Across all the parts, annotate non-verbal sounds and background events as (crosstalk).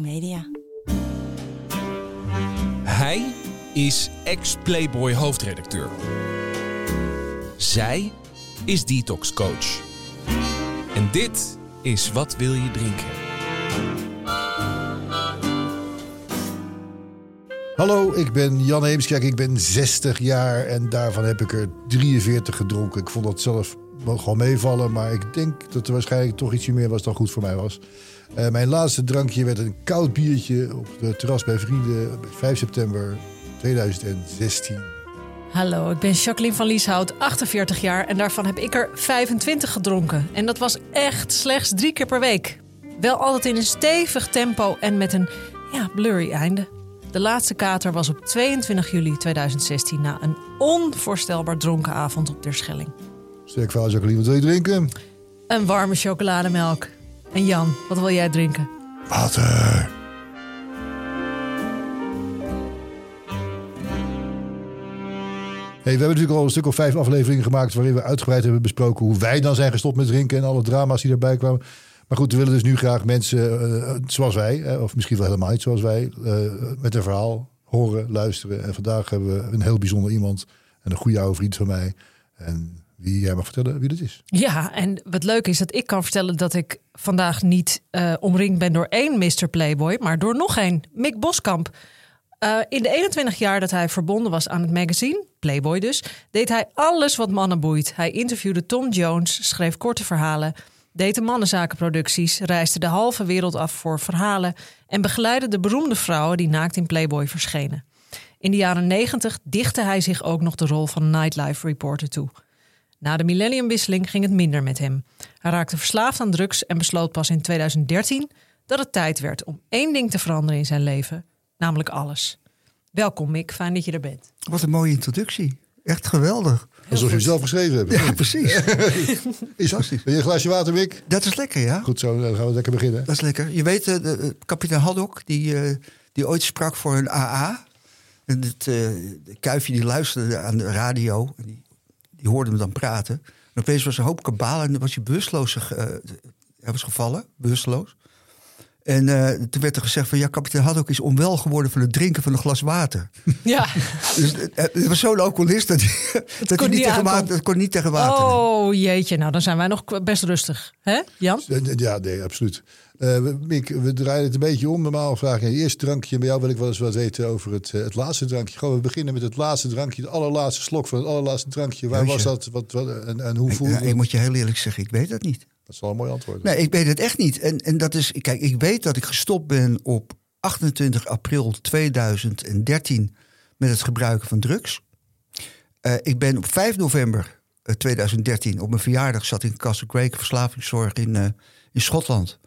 Media. Hij is ex-Playboy hoofdredacteur. Zij is detox coach. En dit is Wat wil je drinken? Hallo, ik ben Jan Heemskerk. Ik ben 60 jaar en daarvan heb ik er 43 gedronken. Ik vond dat zelf wel gewoon meevallen, maar ik denk dat er waarschijnlijk toch ietsje meer was dan goed voor mij was. Uh, mijn laatste drankje werd een koud biertje op de terras bij vrienden op 5 september 2016. Hallo, ik ben Jacqueline van Lieshout, 48 jaar en daarvan heb ik er 25 gedronken. En dat was echt slechts drie keer per week. Wel altijd in een stevig tempo en met een ja, blurry einde. De laatste kater was op 22 juli 2016 na een onvoorstelbaar dronken avond op Terschelling. Sterk verhaal, Jacqueline. Wat wil je drinken? Een warme chocolademelk. En Jan, wat wil jij drinken? Water. Hey, we hebben natuurlijk al een stuk of vijf afleveringen gemaakt waarin we uitgebreid hebben besproken hoe wij dan zijn gestopt met drinken en alle drama's die daarbij kwamen. Maar goed, we willen dus nu graag mensen uh, zoals wij, of misschien wel helemaal niet zoals wij, uh, met een verhaal horen, luisteren. En vandaag hebben we een heel bijzonder iemand en een goede oude vriend van mij. En wie jij mag vertellen wie dat is. Ja, en wat leuk is dat ik kan vertellen dat ik vandaag niet uh, omringd ben door één Mr. Playboy, maar door nog één, Mick Boskamp. Uh, in de 21 jaar dat hij verbonden was aan het magazine, Playboy dus, deed hij alles wat mannen boeit. Hij interviewde Tom Jones, schreef korte verhalen, deed de mannenzakenproducties, reisde de halve wereld af voor verhalen en begeleidde de beroemde vrouwen die naakt in Playboy verschenen. In de jaren 90 dichtte hij zich ook nog de rol van nightlife reporter toe. Na de millenniumwisseling ging het minder met hem. Hij raakte verslaafd aan drugs en besloot pas in 2013 dat het tijd werd om één ding te veranderen in zijn leven, namelijk alles. Welkom Mick, fijn dat je er bent. Wat een mooie introductie. Echt geweldig. Alsof je het zelf geschreven hebt. Ja, precies. (laughs) is Wil je een glaasje water, Mick? Dat is lekker, ja. Goed zo, dan gaan we lekker beginnen. Dat is lekker. Je weet, uh, de, kapitein Haddock, die, uh, die ooit sprak voor een AA. En het uh, kuifje die luisterde aan de radio. En die die hoorde hem dan praten. En opeens was er een hoop kabaal en dan was hij bewusteloos uh, hij was gevallen, bewusteloos. En uh, toen werd er gezegd van ja, kapitein Haddock is onwel geworden van het drinken van een glas water. (laughs) Ja. dus het was zo'n alcoholist dat, hij, (laughs) dat kon, niet tegen water, dat kon niet tegen water. Oh jeetje, nou dan zijn wij nog best rustig. hè, Jan? Ja, nee, absoluut. Uh, Mick, we draaien het een beetje om. Normaal vraag je eerst drankje. Bij jou wil ik wel eens wat weten over het, uh, het laatste drankje. Gewoon, we beginnen met het laatste drankje. De allerlaatste slok van het allerlaatste drankje. Waar was dat? Wat, wat, en, en hoe voelde ik, ja, ik moet je heel eerlijk zeggen, ik weet dat niet. Dat is wel een mooi antwoord. Nee, ik weet het echt niet. En, en dat is, kijk, ik weet dat ik gestopt ben op 28 april 2013 met het gebruiken van drugs. Uh, ik ben op 5 november 2013 op mijn verjaardag zat in Castle Craig verslavingszorg in, in Schotland.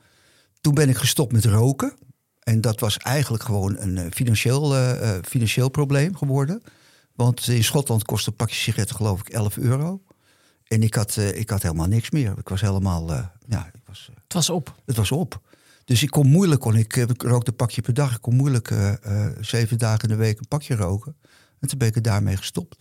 Toen ben ik gestopt met roken. En dat was eigenlijk gewoon een financieel, uh, financieel probleem geworden. Want in Schotland kostte een pakje sigaretten geloof ik 11 euro. En ik had, uh, ik had helemaal niks meer. Ik was helemaal, ja, ik was, het was op. Het was op. Dus ik kon moeilijk, kon ik, ik rookte een pakje per dag. Ik kon moeilijk zeven dagen in de week een pakje roken. En toen ben ik er daarmee gestopt.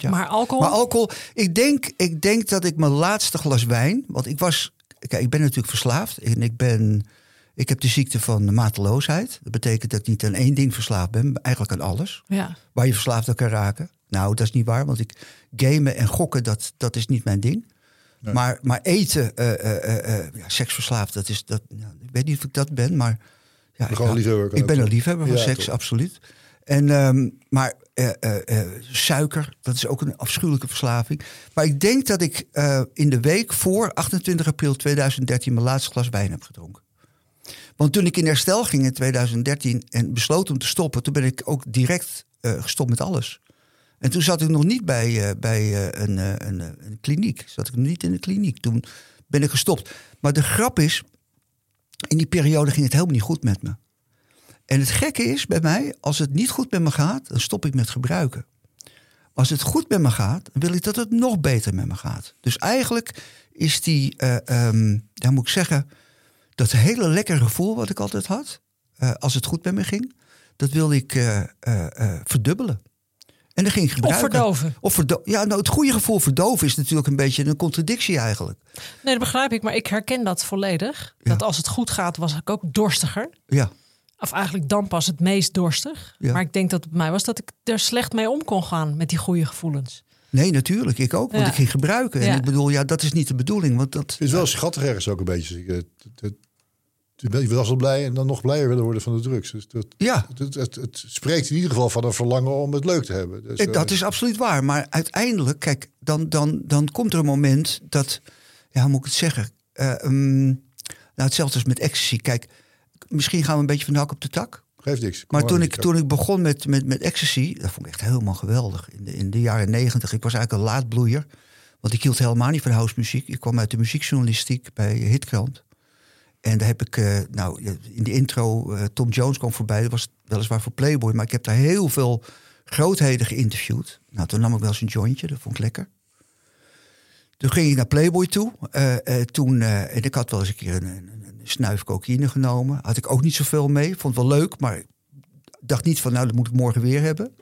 Ja. Maar alcohol? Maar alcohol, ik denk, ik denk dat ik mijn laatste glas wijn, want ik was Kijk, ik ben natuurlijk verslaafd en ik ben. Ik heb de ziekte van de mateloosheid. Dat betekent dat ik niet aan één ding verslaafd ben, maar eigenlijk aan alles. Ja. Waar je verslaafd aan kan raken. Nou, dat is niet waar, want ik gamen en gokken, dat, dat is niet mijn ding. Nee. Maar, maar eten, uh, uh, uh, ja, seksverslaafd, dat is dat. Ja, ik weet niet of ik dat ben, maar. Ja, ik, liefhebber, ik ben een liefhebber van ja, seks, toch. absoluut. En, um, maar uh, uh, suiker, dat is ook een afschuwelijke verslaving. Maar ik denk dat ik in de week voor 28 april 2013 mijn laatste glas wijn heb gedronken. Want toen ik in herstel ging in 2013 en besloot om te stoppen, toen ben ik ook direct gestopt met alles. En toen zat ik nog niet bij, bij een, een, een kliniek. Zat ik nog niet in de kliniek. Toen ben ik gestopt. Maar de grap is, in die periode ging het helemaal niet goed met me. En het gekke is bij mij, als het niet goed met me gaat, dan stop ik met gebruiken. Als het goed met me gaat, dan wil ik dat het nog beter met me gaat. Dus eigenlijk is die, uh, um, dan moet ik zeggen, dat hele lekkere gevoel wat ik altijd had, uh, als het goed met me ging, dat wil ik uh, verdubbelen. En dan ging ik Of gebruiken. verdoven. Of verdo ja, nou, het goede gevoel verdoven is natuurlijk een beetje een contradictie eigenlijk. Nee, dat begrijp ik, maar ik herken dat volledig. Dat als het goed gaat, was ik ook dorstiger. Ja, Of eigenlijk dan pas het meest dorstig. Ja. Maar ik denk dat het bij mij was dat ik er slecht mee om kon gaan met die goede gevoelens. nee, natuurlijk. Ik ook. Want Ja. ik ging gebruiken. En Ja. ik bedoel, ja, dat is niet de bedoeling. Want dat, Het is wel schattig ergens ook een beetje. Het- het- het- Je was al blij en dan nog blijer willen worden van de drugs. Dus dat, ja, het, het, het, het spreekt in ieder geval van een verlangen om het leuk te hebben. Dus, Eh, Dat eh, is absoluut waar. Maar uiteindelijk, kijk, dan, dan, dan komt er een moment dat, ja, hoe moet ik het zeggen? Eh, ehm, nou, hetzelfde als met ecstasy. Kijk, misschien gaan we een beetje van de hak op de tak. Geeft niks. Maar toen ik, toen ik begon met, met, met ecstasy, dat vond ik echt helemaal geweldig. In de, in de jaren negentig, ik was eigenlijk een laadbloeier. Want ik hield helemaal niet van housemuziek. Ik kwam uit de muziekjournalistiek bij Hitkrant. En daar heb ik, eh, nou, in de intro, eh, Tom Jones kwam voorbij. Dat was weliswaar voor Playboy, maar ik heb daar heel veel grootheden geïnterviewd. Nou, toen nam ik wel eens een jointje, dat vond ik lekker. Toen ging ik naar Playboy toe. Eh, toen, en ik had wel eens een keer een, een snuif cocaïne genomen. Had ik ook niet zoveel mee. Vond wel leuk, maar dacht niet van, nou, dat moet ik morgen weer hebben.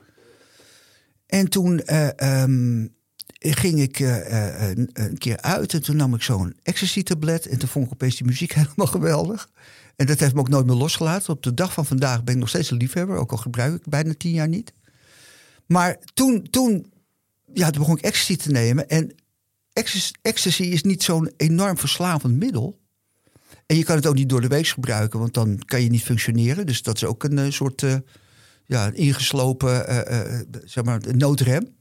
En toen eh, ehm, ging ik eh, eh, een, een keer uit en toen nam ik zo'n ecstasy-tablet. En toen vond ik opeens die muziek (laughs) helemaal geweldig. En dat heeft me ook nooit meer losgelaten. Op de dag van vandaag ben ik nog steeds een liefhebber. Ook al gebruik ik bijna tien jaar niet. Maar toen, toen, ja, toen begon ik ecstasy te nemen. En ecstasy is niet zo'n enorm verslavend middel. En je kan het ook niet door de week gebruiken, want dan kan je niet functioneren. Dus dat is ook een eh, soort eh, ja, ingeslopen eh, zeg maar, noodrem.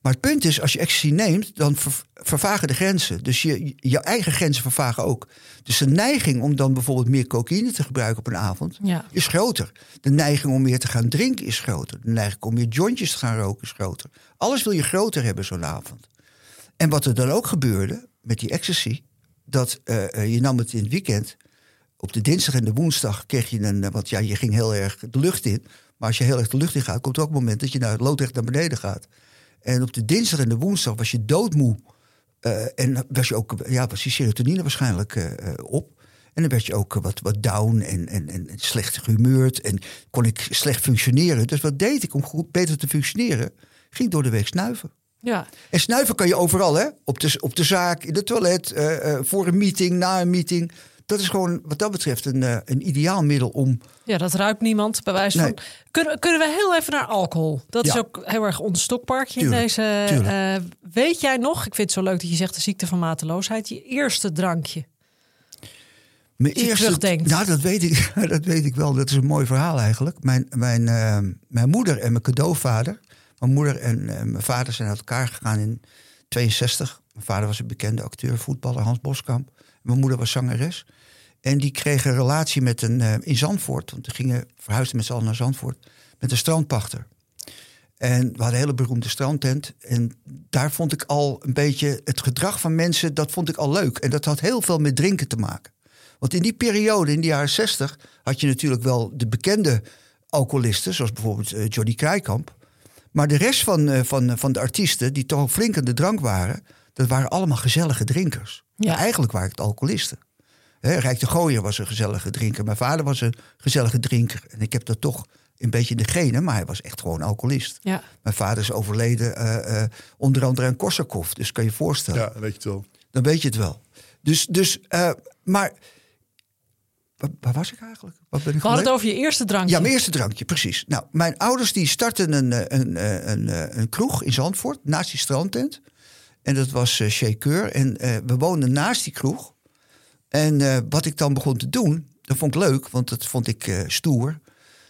Maar het punt is, als je ecstasy neemt, dan ver- vervagen de grenzen. Dus je, je eigen grenzen vervagen ook. Dus de neiging om dan bijvoorbeeld meer cocaïne te gebruiken op een avond Ja. is groter. De neiging om meer te gaan drinken is groter. De neiging om meer jointjes te gaan roken is groter. Alles wil je groter hebben zo'n avond. En wat er dan ook gebeurde met die ecstasy, dat eh, eh, je nam het in het weekend. Op de dinsdag en de woensdag kreeg je een, eh, want ja, je ging heel erg de lucht in. Maar als je heel erg de lucht in gaat, komt er ook een moment dat je naar loodrecht naar beneden gaat. En op de dinsdag en de woensdag was je doodmoe. En was je ook, ja, was die serotonine waarschijnlijk op. En dan werd je ook wat, wat down en, en, en en slecht gehumeurd. En kon ik slecht functioneren. Dus wat deed ik om goed beter te functioneren? Ging door de week snuiven. Ja. En snuiven kan je overal, hè? Op de, op de zaak, in de toilet, eh, eh, voor een meeting, na een meeting. Dat is gewoon, wat dat betreft, een, eh, een ideaal middel om. ja, dat ruikt niemand bij wijze van. Kunnen, kunnen we heel even naar alcohol? Dat is ook heel erg ons stokpaardje in deze. tuurlijk. weet jij nog, ik vind het zo leuk dat je zegt de ziekte van mateloosheid, je eerste drankje. Mijn je terugdenkt. Nou, dat weet, ik, (laughs) dat weet ik wel. Dat is een mooi verhaal eigenlijk. Mijn, mijn, mijn moeder en mijn cadeauvader. Mijn moeder en eh, mijn vader zijn uit elkaar gegaan in 62. Mijn vader was een bekende acteur, voetballer, Hans Boskamp. Mijn moeder was zangeres. En die kregen een relatie met een, eh, in Zandvoort. Want die gingen verhuisden met z'n allen naar Zandvoort. Met een strandpachter. En we hadden een hele beroemde strandtent. En daar vond ik al een beetje het gedrag van mensen, dat vond ik al leuk. En dat had heel veel met drinken te maken. Want in die periode, in de jaren 60, had je natuurlijk wel de bekende alcoholisten, zoals bijvoorbeeld eh, Johnny Krijkamp. Maar de rest van, eh, van, van de artiesten, die toch flink aan de drank waren, dat waren allemaal gezellige drinkers. Ja. Eigenlijk waren het alcoholisten. Hè, Rijk de Gooier was een gezellige drinker. Mijn vader was een gezellige drinker. En ik heb dat toch een beetje in de genen, maar hij was echt gewoon alcoholist. Ja. Mijn vader is overleden eh, eh, onder andere aan Korsakov. Dus kan je je voorstellen Ja, weet je het wel. dan weet je het wel. Dus, dus eh, maar waar, waar was ik eigenlijk? Wat ben ik We hadden het over je eerste drankje. Ja, mijn eerste drankje, precies. Nou, mijn ouders die startten een, eh, een, eh, een, eh, een kroeg in Zandvoort, naast die strandtent. En dat was uh, Shaker. En we woonden naast die kroeg. En wat ik dan begon te doen, dat vond ik leuk, want dat vond ik stoer.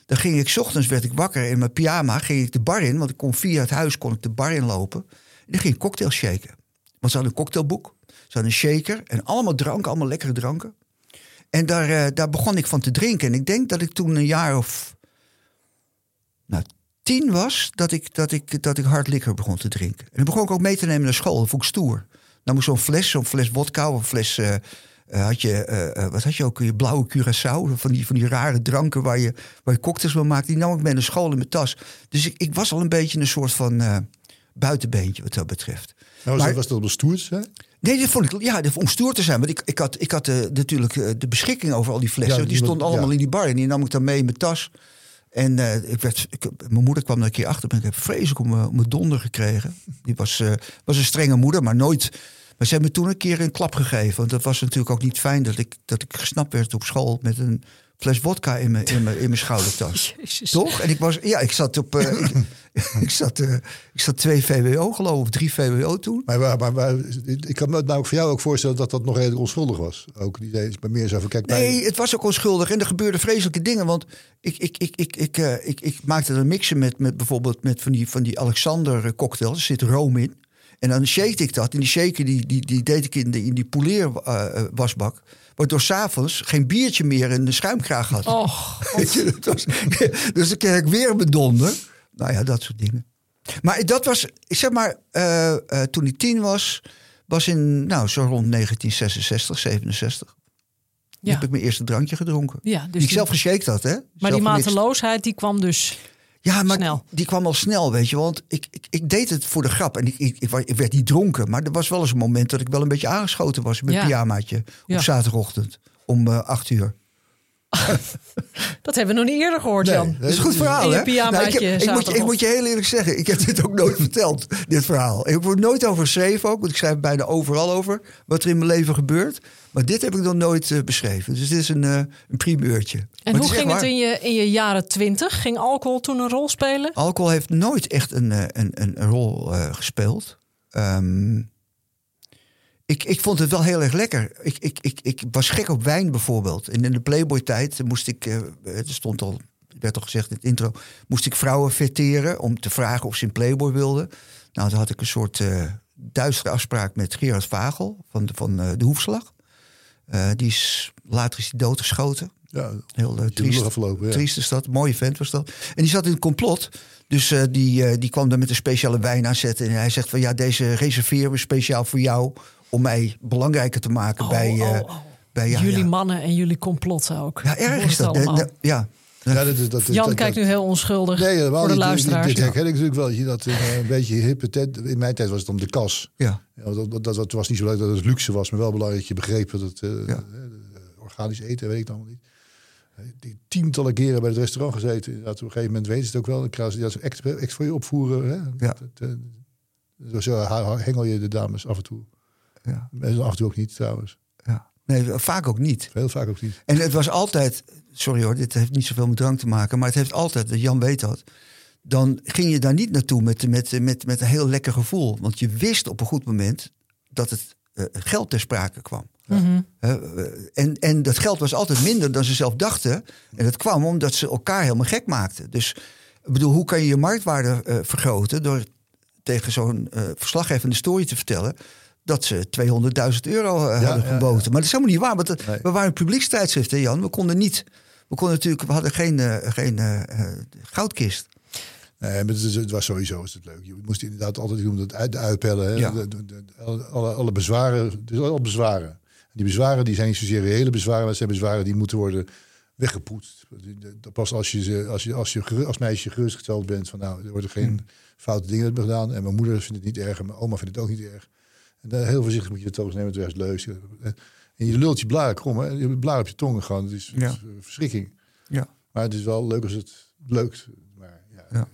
Dan ging ik, 's ochtends werd ik wakker in mijn pyjama, ging ik de bar in. Want ik kon via het huis kon ik de bar inlopen. En dan ging ik cocktail shaken. Want ze hadden een cocktailboek, ze hadden een shaker en allemaal dranken, allemaal lekkere dranken. En daar, eh, daar begon ik van te drinken. En ik denk dat ik toen een jaar of nou, tien was, dat ik, dat, ik, dat ik hard liquor begon te drinken. En dan begon ik ook mee te nemen naar school. Dat vond ik stoer. Dan moest zo'n fles, zo'n fles vodka of een fles... eh, eh, had je, wat had je ook, je blauwe curaçao, van die, van die rare dranken waar je, waar je cocktails wil maken. Die nam ik mee naar school in mijn tas. Dus ik, ik was al een beetje een soort van buitenbeentje wat dat betreft. Nou, Maar- was, dat op een stoert, hè? Nee, dat vond ik, ja, dat- om stoer te zijn. Want ik, ik had, ik had eh, natuurlijk eh, de beschikking over al die flessen. Ja, die die- stonden allemaal ja. in die bar. En die nam ik dan mee in mijn tas. En eh, ik werd, ik, mijn moeder kwam er een keer achter. En ik heb vreselijk om, mijn- donder gekregen. Die was, was een strenge moeder, maar nooit. Maar ze hebben me toen een keer een klap gegeven. Want dat was natuurlijk ook niet fijn dat ik, dat ik gesnapt werd op school met een fles vodka in mijn, in mijn, in mijn schoudertas. (laughs) Jezus. Toch? En ik was, ja, ik zat op, eh, (laughs) ik, ik zat, eh, ik zat twee VWO geloof ik, of drie VWO toen. Maar, maar, maar, maar ik kan me nou voor jou ook voorstellen dat dat nog redelijk onschuldig was. Ook die is bij meer zo van, kijk, bij- Nee, het was ook onschuldig en er gebeurden vreselijke dingen. Want ik, ik, ik, ik, ik, eh, ik, ik maakte een mixen met, met bijvoorbeeld met van die, van die Alexander cocktails. Er zit room in. En dan shake ik dat. En die shaker die, die, die deed ik in, de, in die poleer wasbak. Waardoor s'avonds geen biertje meer in de schuimkraag had. Och, (laughs) Weet je, dat was, (laughs) dus dan kreeg ik weer mijn donder. Nou ja, dat soort dingen. Maar dat was, ik zeg maar, eh, eh, toen ik tien was, was in, nou, zo rond 1966, 67. ja. Heb ik mijn eerste drankje gedronken. ja dus die ik zelf geshaked had, hè? maar Zelf die mateloosheid die kwam dus... Ja, maar snel. die kwam al snel, weet je. Want ik, ik, ik deed het voor de grap. En ik, ik, ik, werd niet dronken. Maar er was wel eens een moment dat ik wel een beetje aangeschoten was... met Ja. mijn pyjamaatje Ja. op zaterdagochtend om eh, acht uur. (laughs) Dat hebben we nog niet eerder gehoord, Nee, Jan. Dat is een goed verhaal, je hè? pyjamaatje ik, heb- ik, moet, je- ik moet je heel eerlijk zeggen, ik heb dit ook nooit verteld, dit verhaal. Ik word nooit over geschreven ook, want ik schrijf bijna overal over wat er in mijn leven gebeurt. Maar dit heb ik nog nooit eh, beschreven. Dus dit is een, eh, een primeurtje. En Maar hoe ging het in je, in je jaren twintig? Ging alcohol toen een rol spelen? Alcohol heeft nooit echt een, eh, een, een, een rol gespeeld. Ehm, ik, ik vond het wel heel erg lekker. Ik, ik, ik, ik was gek op wijn bijvoorbeeld. En in de Playboy-tijd moest ik, eh, er stond al, werd al gezegd in het intro, moest ik vrouwen verteren om te vragen of ze in Playboy wilden. Nou, toen had ik een soort eh duistere afspraak met Gerard Vagel van de, van, eh, de Hoefslag. Die is, later is hij doodgeschoten. ja, Heel triest. afgelopen. Ja. Triest is dat. Mooie vent was dat. En die zat in het complot. Dus die, die kwam daar met een speciale wijn aanzetten. En hij zegt van ja, deze reserveren we speciaal voor jou. Om mij belangrijker te maken bij, Oh, eh, oh, oh. bij ja, jullie ja. mannen en jullie complotten ook. Ja, erg is dat. De- allemaal. de- ja. Ja, dat, is- dat, is- Jan dat- kijkt dat- nu heel onschuldig Nee, helemaal voor de luisteraars. Dit herken ik natuurlijk wel. Je Dat eh, een beetje hippe tent. In mijn tijd was het om de kas. Ja. Dat, dat, dat was niet zo leuk dat het luxe was, maar wel belangrijk dat je begreep dat het eh, Ja. organisch eten, weet ik dan allemaal niet. Die tientallen keren bij het restaurant gezeten. Inderdaad, op een gegeven moment weten ze het ook wel. Dan krijgen ze dat echt, echt voor je opvoeren. Hè? Ja. Dat, zo hengel je de dames af en toe. Ja. En af en toe ook niet trouwens. ja. Nee, vaak ook niet. Heel vaak ook niet. En het was altijd, sorry hoor, dit heeft niet zoveel met drank te maken, maar het heeft altijd, Jan weet dat. Dan ging je daar niet naartoe met, met, met, met een heel lekker gevoel. Want je wist op een goed moment dat het eh, geld ter sprake kwam. Mhm. Eh, en, en dat geld was altijd minder dan ze zelf dachten. En dat kwam omdat ze elkaar helemaal gek maakten. Dus ik bedoel, hoe kan je je marktwaarde eh, vergroten door tegen zo'n eh verslaggevende story te vertellen dat ze 200.000 euro eh, Ja, hadden ja, geboten. Maar dat is helemaal niet waar, want het- Nee. we waren een publiekstijdschrift, hè Jan. We konden niet, we konden natuurlijk, we hadden geen, eh, geen eh, goudkist. Nee, maar het, was sowieso is het leuk. Je moest inderdaad altijd doen dat uit, uitpellen. Hè? Ja. De- de- de- alle, alle, bezwaren. Is al bezwaren. En die bezwaren die zijn niet zozeer reële bezwaren, maar zijn bezwaren die moeten worden weggepoetst. Dat Pas als je, als je, als je als meisje gerustgesteld bent van nou, er worden geen foute dingen gedaan. En mijn moeder vindt het niet erg en mijn oma vindt het ook niet erg. En heel voorzichtig moet je het eens nemen, het is leus. En je lult je blaren krom, hè? Je blaar op je tong gewoon. Het is, het Ja. is, eh, verschrikking. Ja. Maar het is wel leuk als het leukt. Maar, ja. Ja.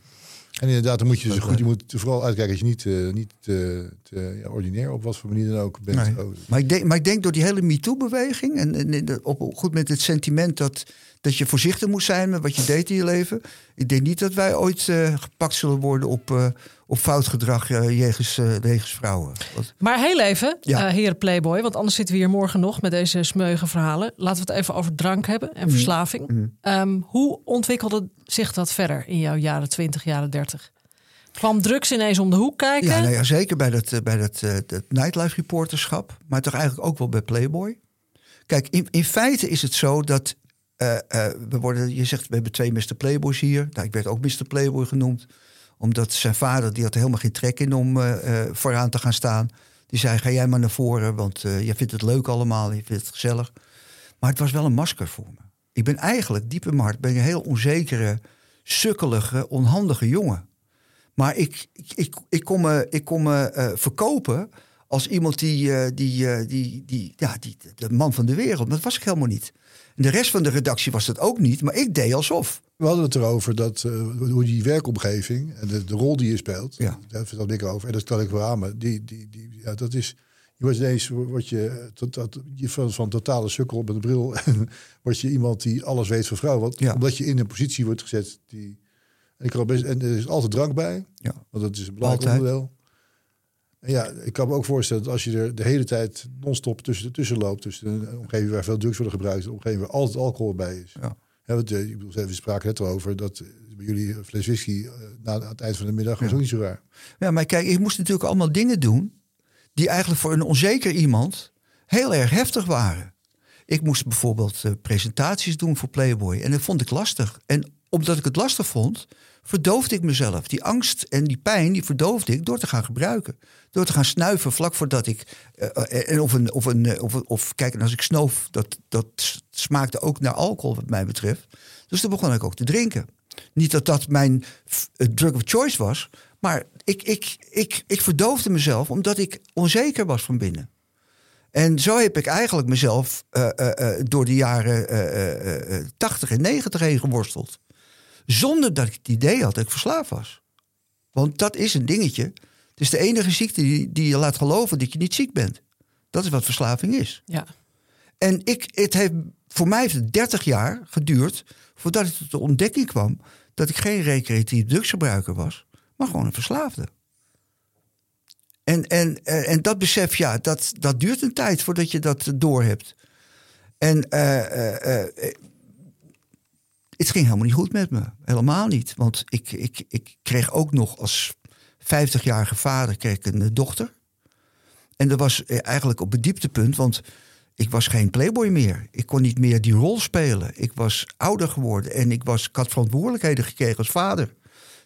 En inderdaad, dan moet je is goed, je moet vooral uitkijken dat je niet, eh, niet te, ja, ordinair op wat voor manier dan ook bent. Nee. Oh, Maar ik denk, maar ik denk door die hele MeToo-beweging en, en, op, goed met het sentiment dat, dat je voorzichtig moet zijn met wat je deed in je leven. Ik denk niet dat wij ooit eh, gepakt zullen worden op, eh, op fout gedrag eh, jegens, eh, jegens vrouwen. Maar heel even, Ja. eh heren Playboy, want anders zitten we hier morgen nog met deze smeuïge verhalen. Laten we het even over drank hebben Mhm. en verslaving. Ehm, hoe ontwikkelde zich dat verder in jouw jaren 20, jaren 30? Kwam drugs ineens om de hoek kijken? ja, nou zeker bij dat, eh, bij dat, eh, dat nightlife reporterschap, maar toch eigenlijk ook wel bij Playboy. Kijk, in, in feite is het zo dat eh, we worden, je zegt we hebben twee Mr. Playboys hier. Nou, ik werd ook Mr. Playboy genoemd, omdat zijn vader die had helemaal geen trek in om vooraan te gaan staan. Die zei: ga jij maar naar voren, want jij vindt het leuk allemaal, je vindt het gezellig. Maar het was wel een masker voor me. Ik ben eigenlijk diep in mijn hart ben een heel onzekere, sukkelige, onhandige jongen. Maar ik, ik, ik, ik kon me, ik kon me eh, verkopen als iemand die, eh, die, eh, die, die, ja, die, de man van de wereld. Maar dat was ik helemaal niet. En de rest van de redactie was dat ook niet, maar ik deed alsof. We hadden het erover dat hoe die werkomgeving en de, de, rol die je speelt, ja. daar vertelde ik over. En dat kan ik wel aan, maar die, die, die, ja, dat is. Je wordt ineens word je, tot, tot, je van, van totale sukkel met een bril. (laughs) En word je iemand die alles weet van vrouw. Want, Ja. Omdat je in een positie wordt gezet die. En, ik kan best, en er is altijd drank bij, Ja. want dat is een belangrijk Altijd. onderdeel. En ja, ik kan me ook voorstellen dat als je er de hele tijd non-stop tussen, tussen loopt, tussen een omgeving waar veel drugs worden gebruikt, een omgeving waar altijd alcohol bij is. Ja. Ja, want, eh, ik bedoel, we spraken net al over dat eh, bij jullie een fles whisky eh, na aan het eind van de middag was ook niet zo raar. Ja, maar kijk, ik moest natuurlijk allemaal dingen doen die eigenlijk voor een onzeker iemand heel erg heftig waren. Ik moest bijvoorbeeld presentaties doen voor Playboy en dat vond ik lastig. En omdat ik het lastig vond, verdoofde ik mezelf. Die angst en die pijn, die verdoofde ik door te gaan gebruiken. Door te gaan snuiven vlak voordat ik... eh, eh, en of, een, of, een, eh, of, of kijk, als ik snoof, dat, dat smaakte ook naar alcohol wat mij betreft. Dus toen begon ik ook te drinken. Niet dat dat mijn drug of choice was, maar ik, ik, ik, ik verdoofde mezelf omdat ik onzeker was van binnen. En zo heb ik eigenlijk mezelf door de jaren eh, eh, eh, 80 en 90 heen geworsteld. Zonder dat ik het idee had dat ik verslaafd was. Want dat is een dingetje. Het is de enige ziekte die, die je laat geloven dat je niet ziek bent. Dat is wat verslaving is. Ja. En ik, het heeft, voor mij heeft het 30 jaar geduurd voordat ik tot de ontdekking kwam dat ik geen recreatief drugsgebruiker was, maar gewoon een verslaafde. En, en, en, en dat besef, ja, dat, dat duurt een tijd voordat je dat doorhebt. En eh, eh, eh, het ging helemaal niet goed met me. Helemaal niet. Want ik, ik, ik kreeg ook nog als 50-jarige vader kreeg een eh, dochter. En dat was eh, eigenlijk op het dieptepunt, want ik was geen playboy meer. Ik kon niet meer die rol spelen. Ik was ouder geworden en ik, was, ik had verantwoordelijkheden gekregen als vader.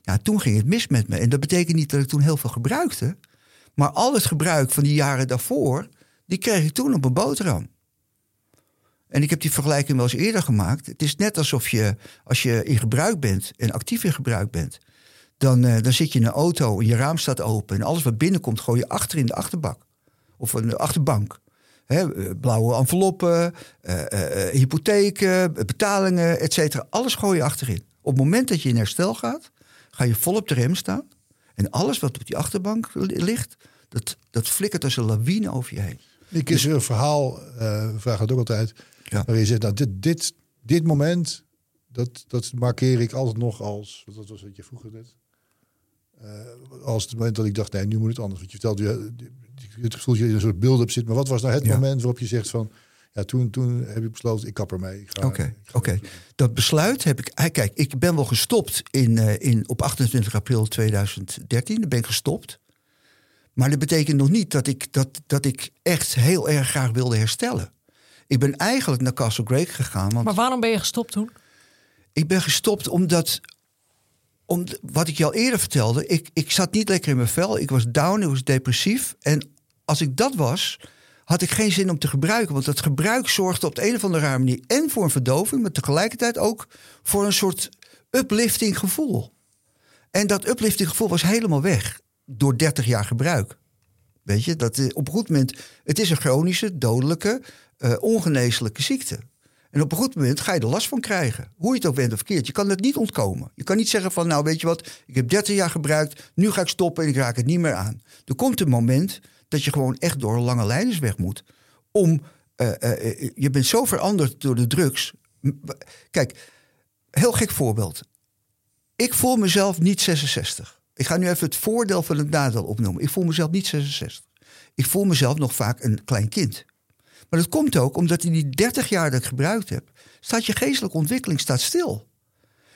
Ja, toen ging het mis met me. En dat betekent niet dat ik toen heel veel gebruikte. Maar al het gebruik van die jaren daarvoor, die kreeg ik toen op een boterham. En ik heb die vergelijking wel eens eerder gemaakt. Het is net alsof je, als je in gebruik bent en actief in gebruik bent, dan, eh, dan zit je in een auto en je raam staat open en alles wat binnenkomt gooi je achter in de achterbak. Of een achterbank. Eh, blauwe enveloppen, eh, hypotheken, betalingen, et cetera. Alles gooi je achterin. Op het moment dat je in herstel gaat, ga je vol op de rem staan. En alles wat op die achterbank li- ligt, dat, dat flikkert als een lawine over je heen. Ik is er een verhaal, we vragen het ook altijd, Ja. waarin je zegt, nou, dit, dit, dit moment, dat, dat markeer ik altijd nog als, wat was wat je vroeger net, Eh, als het moment dat ik dacht, nee, nu moet het anders. Want je vertelt, je, het gevoel dat je in een soort build-up zit, maar wat was nou het Ja. moment waarop je zegt van, ja, toen, toen heb ik besloten, ik kap ermee. Oké, oké. Dat besluit heb ik. eh, Kijk, ik ben wel gestopt in, eh, in, op 28 april 2013. Dan ben ik gestopt. Maar dat betekent nog niet dat ik, dat, dat ik echt heel erg graag wilde herstellen. Ik ben eigenlijk naar Castle Grake gegaan. Want Maar waarom ben je gestopt toen? ik ben gestopt omdat. Om, wat ik je al eerder vertelde, ik, ik zat niet lekker in mijn vel. Ik was down, ik was depressief. En als ik dat was, had ik geen zin om te gebruiken. Want dat gebruik zorgde op de een of andere rare manier... en voor een verdoving, maar tegelijkertijd ook voor een soort uplifting gevoel. En dat uplifting gevoel was helemaal weg door 30 jaar gebruik. Weet je, dat eh, op een goed moment... Het is een chronische, dodelijke, eh, ongeneeslijke ziekte. En op een goed moment ga je er last van krijgen. Hoe je het ook bent of verkeerd. Je kan het niet ontkomen. Je kan niet zeggen van, nou weet je wat, ik heb 30 jaar gebruikt, nu ga ik stoppen en ik raak het niet meer aan. Er komt een moment dat je gewoon echt door lange lijnensweg moet. Om, eh, eh, je bent zo veranderd door de drugs. Kijk, heel gek voorbeeld. Ik voel mezelf niet 66. Ik ga nu even het voordeel van het nadeel opnoemen. Ik voel mezelf niet 66. Ik voel mezelf nog vaak een klein kind. Maar dat komt ook omdat in die 30 jaar dat ik gebruikt heb, staat je geestelijke ontwikkeling staat stil.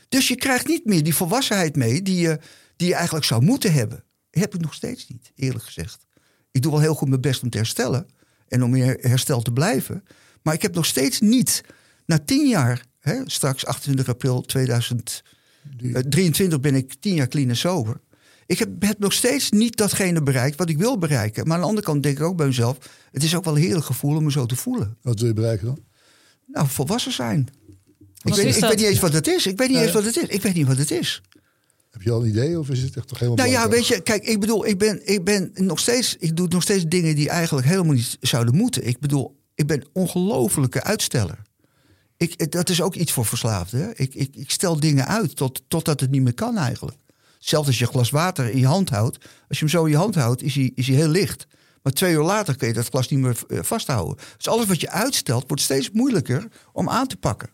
Dus je krijgt niet meer die volwassenheid mee die je, die je eigenlijk zou moeten hebben. Heb ik nog steeds niet, eerlijk gezegd. Ik doe wel heel goed mijn best om te herstellen en om in herstel te blijven. Maar ik heb nog steeds niet, na 10 jaar, hè, straks 28 april 2023 ben ik 10 jaar clean en sober. Ik heb, heb nog steeds niet datgene bereikt wat ik wil bereiken. Maar aan de andere kant denk ik ook bij mezelf... het is ook wel een heerlijk gevoel om me zo te voelen. Wat wil je bereiken dan? Nou, volwassen zijn. Ik weet, ik niet eens wat het is. Ik weet niet Nou eens wat het is. Ik weet niet wat het is. Heb je al een idee of is het echt toch helemaal Nou ja, weet je, kijk, ik bedoel, ik ben, ik ben nog steeds, ik doe nog steeds dingen die eigenlijk helemaal niet zouden moeten. Ik bedoel, ik ben ongelofelijke uitsteller. Ik, dat is ook iets voor verslaafden. Ik, ik, ik stel dingen uit tot, totdat het niet meer kan eigenlijk. Zelfs als je een glas water in je hand houdt. Als je hem zo in je hand houdt, is hij, is hij heel licht. Maar twee uur later kun je dat glas niet meer eh, vasthouden. Dus alles wat je uitstelt, wordt steeds moeilijker om aan te pakken.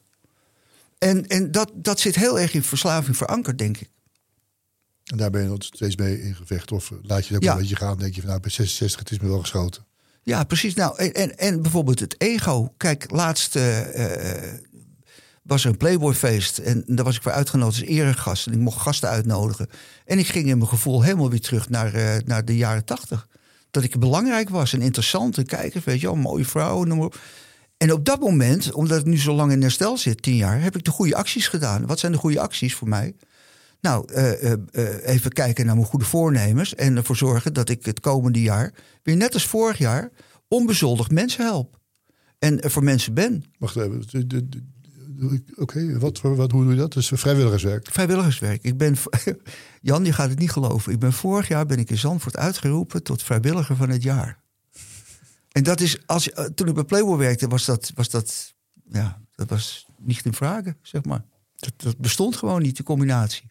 En, en dat, dat zit heel erg in verslaving verankerd, denk ik. En daar ben je nog steeds mee in gevecht. Of laat je het ook Ja. een beetje gaan. denk je van nou, bij 66, het is me wel geschoten. Ja, precies. Nou, en, en, en bijvoorbeeld het ego. Kijk, laatst eh, eh, was er een Playboy-feest. En daar was ik voor uitgenodigd als eregast. En ik mocht gasten uitnodigen. En ik ging in mijn gevoel helemaal weer terug naar, eh, naar de jaren tachtig. Dat ik belangrijk was en interessant. En kijkers, weet je wel, mooie vrouwen, noem maar op. En op dat moment, omdat ik nu zo lang in herstel zit, tien jaar, heb ik de goede acties gedaan. Wat zijn de goede acties voor mij? Nou, eh, eh, even kijken naar mijn goede voornemens. En ervoor zorgen dat ik het komende jaar, weer net als vorig jaar, onbezoldigd mensen help. En voor mensen ben. Wacht even. Oké, wat, wat, hoe doe je dat? Is vrijwilligerswerk. Vrijwilligerswerk. Ik ben, (laughs) Jan, je gaat het niet geloven. Ik ben vorig jaar ben ik in Zandvoort uitgeroepen tot vrijwilliger van het jaar. En dat is, als, eh, toen ik bij Playboy werkte, was dat, was dat, ja, dat was niet in vragen, zeg maar. Dat, dat bestond gewoon niet, de combinatie.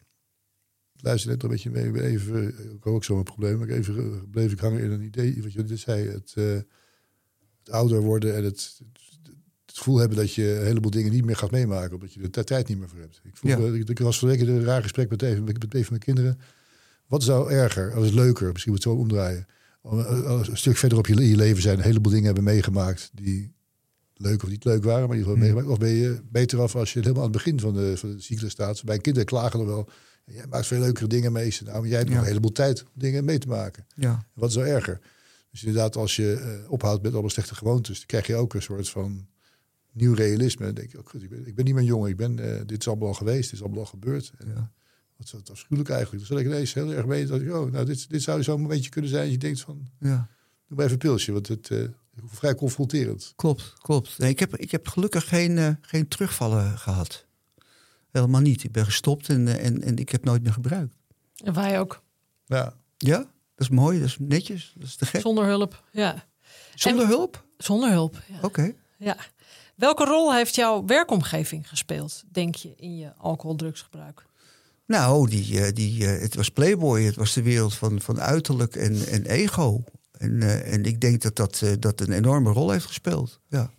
luister net een beetje mee. Even, ik had ook zo'n probleem. Maar even eh, bleef ik hangen in een idee. Wat je net zei. Het, eh, het ouder worden en het, het gevoel hebben dat je een heleboel dingen niet meer gaat meemaken. Omdat je er de tijd niet meer voor hebt. Ik, voel, Ja. eh, ik, was in een raar gesprek met even met, van mijn kinderen. Wat zou erger, of is leuker, misschien moet het zo omdraaien. Om, eh, als een stuk verder op je, leven zijn, een heleboel dingen hebben meegemaakt die leuk of niet leuk waren, maar ieder geval Hmm. meegemaakt. Of ben je beter af als je helemaal aan het begin van de, van de cyclus staat. Bij kinderen klagen er wel. Jij maakt veel leukere dingen mee. Nou, maar jij hebt nog Ja. een heleboel tijd om dingen mee te maken. Ja. Wat is nou erger? Dus inderdaad, als je eh, ophoudt met alle slechte gewoontes, dan krijg je ook een soort van nieuw realisme. Dan denk goed, ik ben, ik ben niet meer jong. Ik ben, eh, dit is allemaal al geweest, dit is allemaal al gebeurd. En, Ja. Wat is dat afschuwelijk eigenlijk. Dan zat ik ineens heel erg mee. Dat ik, oh, nou, dit, dit zou zo'n momentje kunnen zijn. Dat je denkt van, ja. doe maar even een pilsje. Want het uh, vrij confronterend. Klopt, klopt. Nee, ik, heb, ik heb gelukkig geen, eh, geen terugvallen gehad. Helemaal niet. Ik ben gestopt en, eh, en, en ik heb nooit meer gebruikt. En wij ook. Ja, Ja, dat is mooi, dat is netjes, dat is te gek. Zonder hulp. Ja. Zonder hulp? Zonder hulp. Ja. Oké. ja. Welke rol heeft jouw werkomgeving gespeeld, denk je, in je alcohol-drugsgebruik? Nou, die, eh, die, eh, het was Playboy, het was de wereld van, van uiterlijk en, en ego. En, eh, en ik denk dat dat, dat een enorme rol heeft gespeeld. Ja.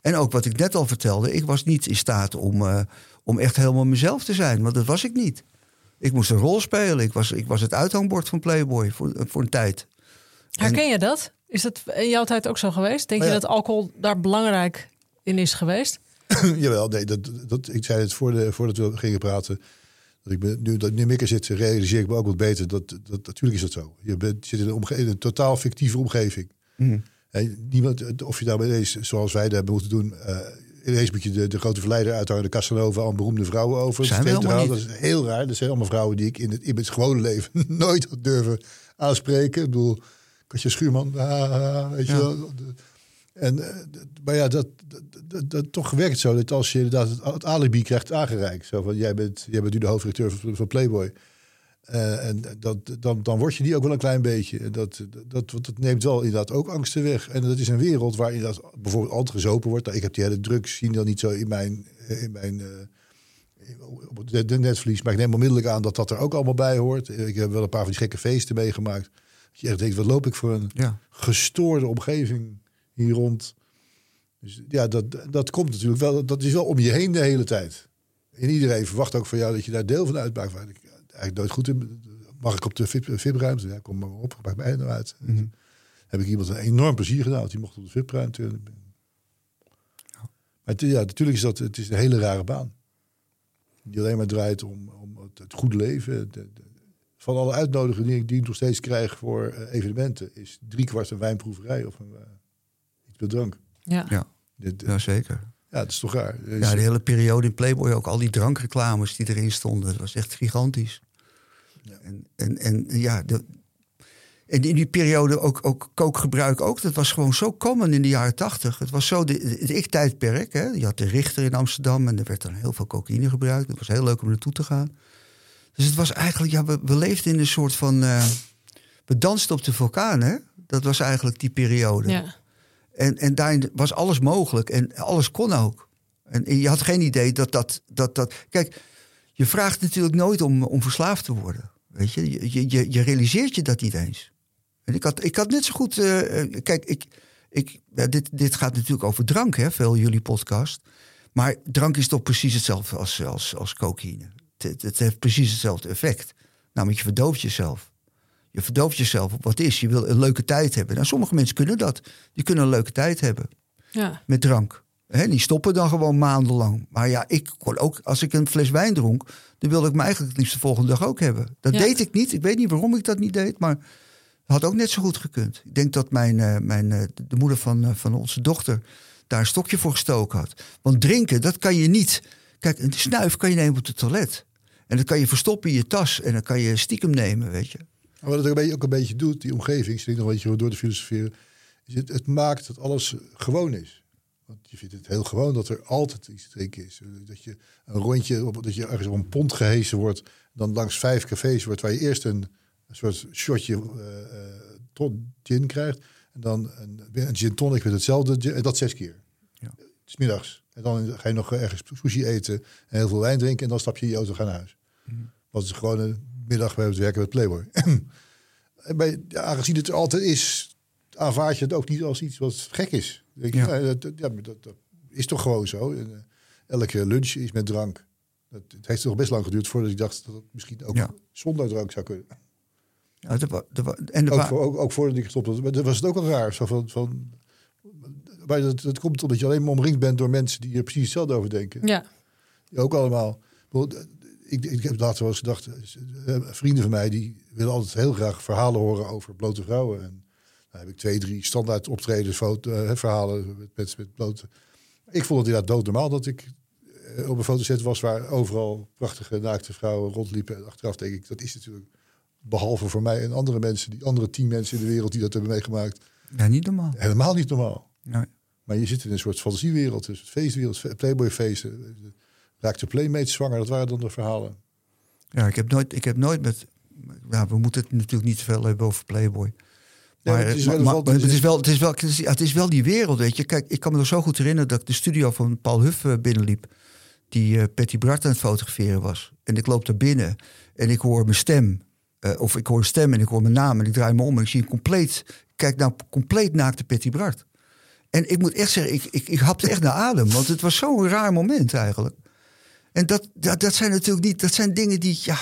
En ook wat ik net al vertelde, ik was niet in staat om, om echt helemaal mezelf te zijn, want dat was ik niet. Ik moest een rol spelen. Ik was, ik was het uithangbord van Playboy voor, voor een tijd. Herken je dat? Is dat in jouw tijd ook zo geweest? Denk ja. je dat alcohol daar belangrijk in is geweest? (coughs) Jawel, nee, dat, dat, ik zei het voor de, voordat we gingen praten. Dat ik ben, nu dat nu Mikke zit, realiseer ik me ook wat beter. Dat, dat, natuurlijk is dat zo. Je bent, zit in een, omge- in een totaal fictieve omgeving. Mhm. Hè, niemand, of je nou ineens, zoals wij dat hebben moeten doen... eh ineens moet je de, de grote verleider uithangen, de Casanova... aan beroemde vrouwen over. Zijn we Dat is heel raar. Dat zijn allemaal vrouwen die ik in het, in het gewone leven... (laughs) nooit had durven aanspreken. Ik bedoel, Katja Schuurman, ah, ah, weet je Ja. wel... En, eh, maar ja, dat, dat, dat, dat- toch werkt zo dat als je inderdaad het, het alibi krijgt aangereikt. Zo van, jij bent, jij bent nu de hoofdredacteur van, van Playboy. Eh, en dat, dan, dan word je die ook wel een klein beetje. En Dat, dat, dat, dat neemt wel inderdaad ook angsten weg. En dat is een wereld waar inderdaad bijvoorbeeld altijd gezopen wordt. Nou, ik heb die hele drugs zien dan niet zo in mijn, in mijn eh, op netvlies. Maar ik neem onmiddellijk aan dat dat er ook allemaal bij hoort. Ik heb wel een paar van die gekke feesten meegemaakt. Dat je echt denkt, wat loop ik voor een Ja. gestoorde omgeving hier rond. Dus ja, dat, dat komt natuurlijk wel. Dat is wel om je heen de hele tijd. En iedereen verwacht ook van jou dat je daar deel van uitmaakt. Waar ik eigenlijk nooit goed in. Mag ik op de VIP- VIP-ruimte? Ja, kom maar op, maak mij nou uit. Mhm. Heb ik iemand een enorm plezier gedaan. want Die mocht op de VIP-ruimte. Maar het, ja, natuurlijk is dat het is een hele rare baan. Die alleen maar draait om, om het, het goede leven. De- de- van alle uitnodigingen die ik, die ik nog steeds krijg voor eh, evenementen... is driekwart een wijnproeverij of een, drank. Ja. Ja. Dit- ja, zeker. ja, dat is toch raar. Ja, de hele periode in Playboy ook, al die drankreclames die erin stonden, dat was echt gigantisch. Ja. En, en, en ja, de, en in die periode ook, ook kookgebruik ook, dat was gewoon zo common in de jaren tachtig. Het was zo de, het ik-tijdperk. Hè? Je had de Richter in Amsterdam en er werd dan heel veel cocaïne gebruikt. Het was heel leuk om naartoe te gaan. Dus het was eigenlijk, ja, we, we leefden in een soort van. eh, we dansten op de vulkaan, hè? Dat was eigenlijk die periode. Ja. En, en daarin was alles mogelijk en alles kon ook. En, je had geen idee dat dat, dat dat. Kijk, je vraagt natuurlijk nooit om, om verslaafd te worden. Weet je? Je, je, je, realiseert je dat niet eens. En ik had, ik had net zo goed. eh, eh, kijk, ik, ik, dit, dit gaat natuurlijk over drank, hè, veel jullie podcast. Maar drank is toch precies hetzelfde als, als, als cocaïne. Het- het heeft precies hetzelfde effect. Namelijk, je verdooft jezelf. Je verdooft jezelf op wat is. Je wil een leuke tijd hebben. Nou, sommige mensen kunnen dat. Die kunnen een leuke tijd hebben Ja. met drank. Hè, die stoppen dan gewoon maandenlang. Maar ja, ik kon ook, als ik een fles wijn dronk, dan wilde ik me eigenlijk het liefst de volgende dag ook hebben. Dat Ja. deed ik niet. Ik weet niet waarom ik dat niet deed, maar had ook net zo goed gekund. Ik denk dat mijn, eh, mijn, eh, de moeder van, eh, van onze dochter daar een stokje voor gestoken had. Want drinken, dat kan je niet. Kijk, een snuif kan je nemen op het toilet. En dat kan je verstoppen in je tas. En dan kan je stiekem nemen, weet je. Maar wat het ook een beetje, ook een beetje doet, die omgeving, zit ik nog een beetje door te filosoferen, is het, het maakt dat alles gewoon is. Want je vindt het heel gewoon dat er altijd iets te drinken is. Dat je een rondje, dat je ergens op een pont gehesen wordt, dan langs vijf cafés wordt waar je eerst een, een soort shotje eh, eh, ton- gin krijgt. En dan een, een gin tonic met hetzelfde, en dat zes keer. Ja. S middags. En dan ga je nog ergens sushi eten en heel veel wijn drinken en dan stap je in je auto en ga naar huis. Dat is gewoon een middag bij het werken met Playboy. En (clears throat) bij, ja, aangezien het er altijd is, aanvaard je het ook niet als iets wat gek is. Denk Ja. ja. dat, dat- ja, maar dat, dat is toch gewoon zo. Eh, elke lunch is met drank. Dat, het heeft toch best lang geduurd voordat ik dacht dat het misschien ook Ja. zonder drank zou kunnen. Ja, wa- er wa- en Ook, voor, ook, ook voordat ik gestopt was. Maar dat was het ook wel raar. Zo van, van, maar dat, dat komt omdat je alleen maar omringd bent door mensen die er precies hetzelfde over denken. Ja. Ook allemaal. Ik, ik heb later wel eens gedacht, eh, vrienden van mij die willen altijd heel graag verhalen horen over blote vrouwen. En dan heb ik twee, drie standaard optredens, foto, eh, verhalen met, met, met blote. Ik vond het inderdaad doodnormaal dat ik eh, op een fotoset was waar overal prachtige naakte vrouwen rondliepen. En achteraf denk ik, dat is natuurlijk behalve voor mij en andere mensen, die andere tien mensen in de wereld die dat hebben meegemaakt, ja, niet normaal. helemaal niet normaal. Nee. Maar je zit in een soort fantasiewereld, dus feestwereld, playboyfeesten. Raakte playmates zwanger, dat waren dan de verhalen. Ja, ik heb nooit, ik heb nooit met. Ja, we moeten het natuurlijk niet te veel hebben over Playboy. Ja, het is maar- relevant, maar het het, is- is wel, het, is wel, het, is, ja, het is wel die wereld, weet je. Kijk, ik kan me nog zo goed herinneren dat ik de studio van Paul Huff eh, binnenliep. Die eh Patty Bart aan het fotograferen was. En ik loop daar binnen en ik hoor mijn stem. eh, of ik hoor een stem en ik hoor mijn naam. En ik draai me om en ik zie een compleet... Kijk nou, compleet naakte Patty Bart. En ik moet echt zeggen, ik, ik, ik hapte echt naar adem. Want het was zo'n raar moment eigenlijk. En dat, dat, dat zijn natuurlijk niet... Dat zijn dingen die, ja...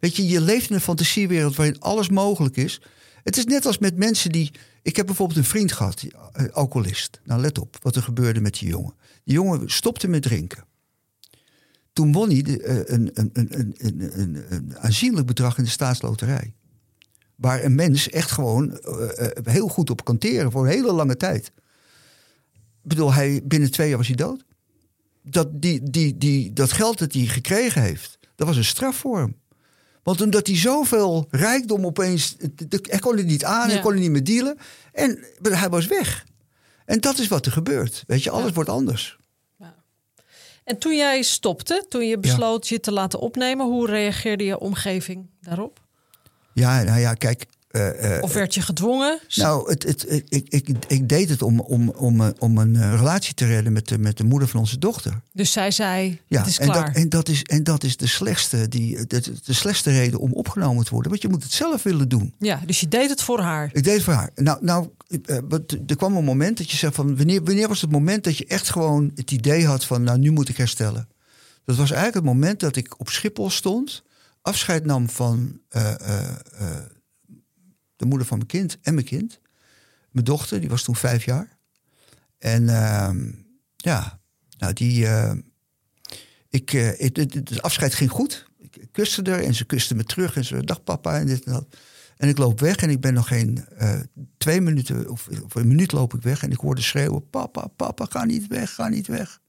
Weet je, je leeft in een fantasiewereld waarin alles mogelijk is. Het is net als met mensen die. Ik heb bijvoorbeeld een vriend gehad, eh, alcoholist. Nou, let op wat er gebeurde met die jongen. Die jongen stopte met drinken. Toen won hij eh, een, een, een, een, aanzienlijk bedrag in de staatsloterij. Waar een mens echt gewoon eh, heel goed op kan teren voor een hele lange tijd. Ik bedoel, hij, binnen twee jaar was hij dood. Dat, die, die, die, dat geld dat hij gekregen heeft, dat was een straf voor hem. Want omdat hij zoveel rijkdom opeens... Hij kon het niet aan, hij Ja. kon het niet meer dealen. En hij was weg. En dat is wat er gebeurt. Weet je, alles Ja. wordt anders. En toen jij stopte, toen je besloot je te laten opnemen, hoe reageerde je omgeving daarop? Ja, nou ja, kijk... eh, eh, Of werd je gedwongen? nou, het, het, ik, ik, ik deed het om, om, om, eh, om een relatie te redden met de, met de moeder van onze dochter. Dus zij zei, Ja, het is en, klaar. dat, en, dat is, en dat is de slechtste, die, de, de slechtste reden om opgenomen te worden. Want je moet het zelf willen doen. Ja, dus je deed het voor haar. Ik deed het voor haar. Nou, nou er kwam een moment dat je zegt van... Wanneer, wanneer was het moment dat je echt gewoon het idee had van... nou, nu moet ik herstellen. Dat was eigenlijk het moment dat ik op Schiphol stond... afscheid nam van de moeder van mijn kind en mijn kind. Mijn dochter, die was toen vijf jaar. En ehm, ja, nou die... eh, ik, het, het, het afscheid ging goed. Ik kuste haar en ze kuste me terug. En ze dag papa en dit en dat. En ik loop weg en ik ben nog geen eh, twee minuten of, of een minuut loop ik weg. En ik hoorde schreeuwen, papa, papa, ga niet weg, ga niet weg.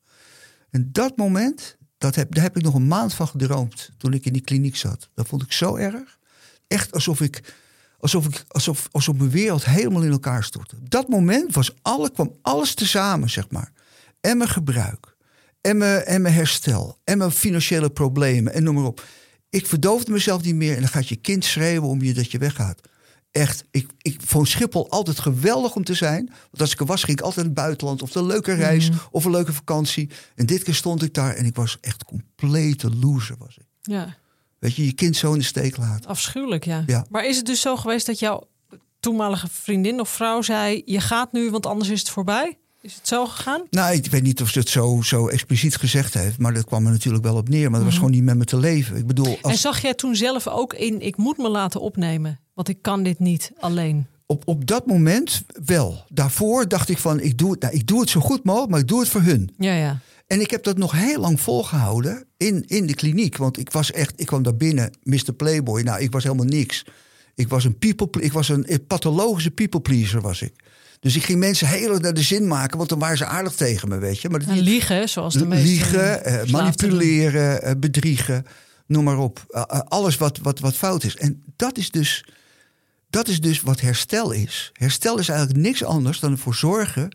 En dat moment, dat heb, daar heb ik nog een maand van gedroomd toen ik in die kliniek zat. Dat vond ik zo erg. Echt alsof ik, alsof ik, alsof, alsof mijn wereld helemaal in elkaar stortte. Op dat moment was alle, kwam alles tezamen, zeg maar. En mijn gebruik, en mijn, en mijn herstel, en mijn financiële problemen, en noem maar op. ik verdoofde mezelf niet meer. En dan gaat je kind schreeuwen om je dat je weggaat. Echt, ik, ik vond Schiphol altijd geweldig om te zijn. Want als ik er was, ging ik altijd naar het buitenland. Of een leuke reis, Mhm. of een leuke vakantie. En dit keer stond ik daar en ik was echt complete loser. Was ik. Ja, Weet je, je kind zo in de steek laten. afschuwelijk, ja. Ja. Maar is het dus zo geweest dat jouw toenmalige vriendin of vrouw zei... je gaat nu, want anders is het voorbij? Is het zo gegaan? Nou, ik weet niet of ze het zo, zo expliciet gezegd heeft. Maar dat kwam er natuurlijk wel op neer. Maar dat was gewoon niet met me te leven. Ik bedoel, Mhm. En zag jij toen zelf ook in... ik moet me laten opnemen, want ik kan dit niet alleen? op, op dat moment wel. Daarvoor dacht ik van, ik doe, het, nou, ik doe het zo goed mogelijk, maar ik doe het voor hun. Ja, ja. En ik heb dat nog heel lang volgehouden in, in de kliniek. Want ik was echt, ik kwam daar binnen, Mr. Playboy. Nou, ik was helemaal niks. Ik was een, people, ik was een pathologische people pleaser, was ik. Dus ik ging mensen heel erg naar de zin maken, want dan waren ze aardig tegen me, weet je. Maar dat, liegen, zoals de meeste... liegen, eh, manipuleren, eh, bedriegen, noem maar op. Eh, alles wat, wat, wat fout is. En dat is, dus, dat is dus wat herstel is. Herstel is eigenlijk niks anders dan ervoor zorgen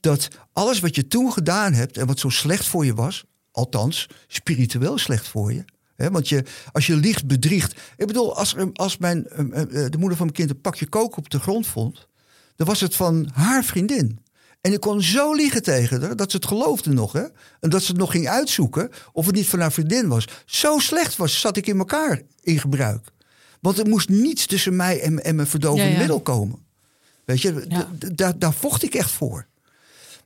dat alles wat je toen gedaan hebt en wat zo slecht voor je was, althans spiritueel slecht voor je. Hè, want je, als je liegt, bedriegt. Ik bedoel, als, als mijn, eh, de moeder van mijn kind een pakje kook op de grond vond, dan was het van haar vriendin. En ik kon zo liegen tegen haar dat ze het geloofde nog. Hè? En dat ze het nog ging uitzoeken of het niet van haar vriendin was. Zo slecht was, zat ik in elkaar in gebruik. Want er moest niets tussen mij en, en mijn verdovende Ja, ja. middel komen. Weet je, Ja. daar vocht ik echt voor.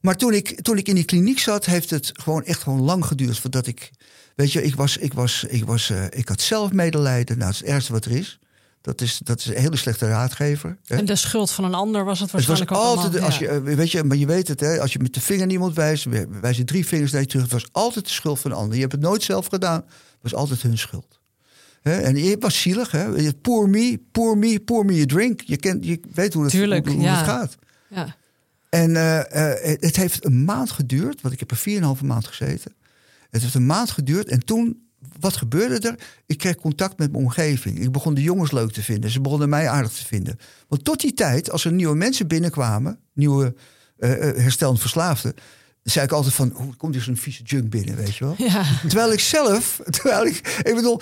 Maar toen ik, toen ik in die kliniek zat, heeft het gewoon echt gewoon lang geduurd voordat ik. Weet je, ik, was, ik, was, ik, was, eh, ik had zelf medelijden. Nou, is het ergste wat er is. Dat is, dat is een hele slechte raadgever. Hè? En de schuld van een ander was het Het was waarschijnlijk ook altijd, allemaal, als je, ja. eh, weet je, maar je weet het, hè, als je met de vinger naar iemand wijst, wijzen drie vingers naar je terug. Het was altijd de schuld van een ander. Je hebt het nooit zelf gedaan. Het was altijd hun schuld. Hè, en je was zielig, hè? Pour me, pour me, pour me a drink. Je, kent, je weet hoe het, Tuurlijk, hoe, hoe ja. het gaat. ja. En eh, eh, het- heeft een maand geduurd, want ik heb er 4,5 maand gezeten. Het heeft een maand geduurd en toen, wat gebeurde er? Ik kreeg contact met mijn omgeving. Ik begon de jongens leuk te vinden. Ze begonnen mij aardig te vinden. Want tot die tijd, als er nieuwe mensen binnenkwamen, nieuwe eh, eh, herstellend verslaafden, zei ik altijd van, hoe komt er zo'n vieze junk binnen, weet je wel? Ja. Terwijl ik zelf, (laughs) terwijl ik, ik bedoel,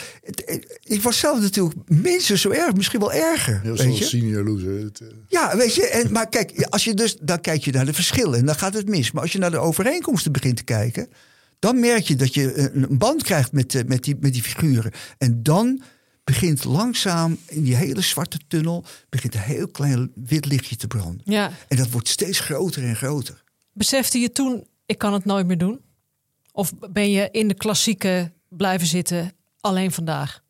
ik was zelf natuurlijk minstens zo erg, misschien wel erger. Heel weet je? senior loser. Eh, Ja, weet je, en, maar kijk, als je dus, dan kijk je naar de verschillen en dan gaat het mis. Maar als je naar de overeenkomsten begint te kijken, dan merk je dat je een, een band krijgt met, eh, met, die, met die figuren. En dan begint langzaam in die hele zwarte tunnel, begint een heel klein wit lichtje te branden. ja. En dat wordt steeds groter en groter. Besefte je toen, ik kan het nooit meer doen? Of ben je in de klassieke blijven zitten, alleen vandaag?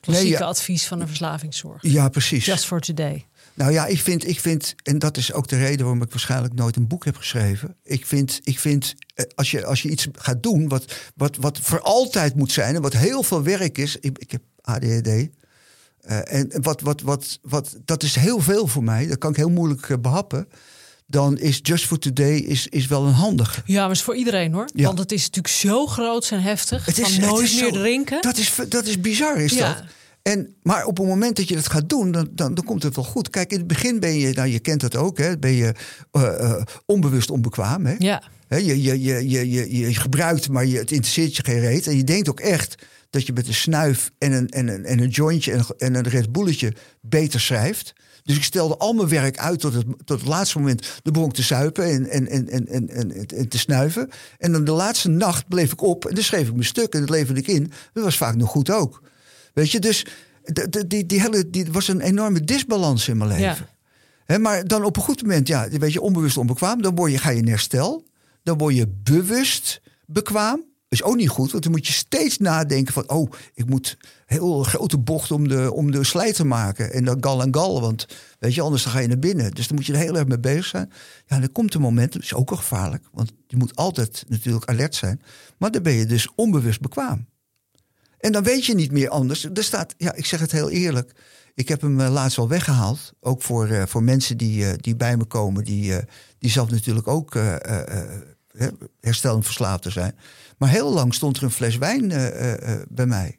Klassieke Nee, ja. advies van de verslavingszorg. Ja, precies. Just for today. Nou ja, ik vind, ik vind, en dat is ook de reden waarom ik waarschijnlijk nooit een boek heb geschreven. Ik vind, ik vind eh, als, je, als je iets gaat doen wat, wat, wat voor altijd moet zijn en wat heel veel werk is. Ik, ik heb ADHD. eh, en wat, wat, wat, wat, dat is heel veel voor mij. Dat kan ik heel moeilijk eh, behappen. Dan is Just for Today is, is wel een handige. Ja, maar is voor iedereen hoor. Ja. Want het is natuurlijk zo groot en heftig. Het is- het nooit is meer zo- drinken. Dat is, dat is bizar, is Ja. dat. En, maar op het moment dat je dat gaat doen, dan, dan, dan komt het wel goed. Kijk, in het begin ben je, nou je kent dat ook, hè, ben je eh, eh, onbewust onbekwaam. Hè? Ja, Hè, je, je, je, je, je, je gebruikt, maar je, het interesseert je geen reet. En je denkt ook echt dat je met een snuif en een, en een, en een jointje en, een- en een Red Bulletje beter schrijft. Dus ik stelde al mijn werk uit tot het, tot het laatste moment. De begon ik te suipen en, en, en, en, en, en, en te snuiven. En dan de laatste nacht bleef ik op en dan schreef ik mijn stuk en dat leverde ik in. Dat was vaak nog goed ook. Weet je, dus de- die, die hele, die was een enorme disbalans in mijn leven. Ja. Maar dan op een goed moment, ja, weet je, onbewust onbekwaam. Dan word je, ga je in herstel. Dan word je bewust bekwaam. Is ook niet goed, want dan moet je steeds nadenken van... oh, ik moet heel grote bocht om de, om de slijt te maken. En dan gal en gal, want weet je, anders dan ga je naar binnen. Dus dan moet je er heel erg mee bezig zijn. Ja, dan komt een moment, dat is ook al gevaarlijk... want je moet altijd natuurlijk alert zijn. Maar dan ben je dus onbewust bekwaam. En dan weet je niet meer anders. Er staat, ja, ik zeg het heel eerlijk. Ik heb hem eh, laatst al weggehaald. Ook voor, eh, voor mensen die, eh, die bij me komen, die, die zelf natuurlijk ook hè, herstellend verslaafd zijn. Maar heel lang stond er een fles wijn eh, eh, eh, bij mij.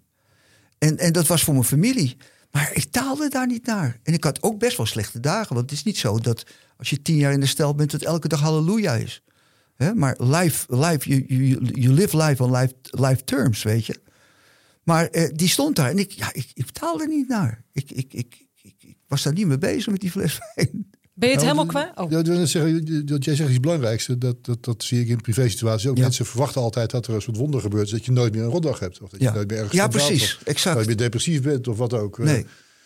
En, en dat was voor mijn familie. Maar ik taalde daar niet naar. En ik had ook best wel slechte dagen. Want het is niet zo dat als je tien jaar in de stel bent, dat elke dag halleluja is. Maar life, life, you, you, you live life on life, life terms, weet je. Maar die stond daar en ik, ja, ik, ik betaalde niet naar. Ik, ik, ik, ik, ik was daar niet mee bezig met die fles wijn. Ben je het Nou, helemaal dat- kwijt? Oh. Zeggen, dat jij zegt iets belangrijkste. Dat, dat, dat zie ik in privé situaties ook. Ja. Mensen verwachten altijd dat er een soort wonder gebeurt. Dat je nooit meer een rotdag hebt. Of dat je nooit meer ergens ja precies. Of Exact. nooit meer depressief bent of wat ook. Eh, Nee.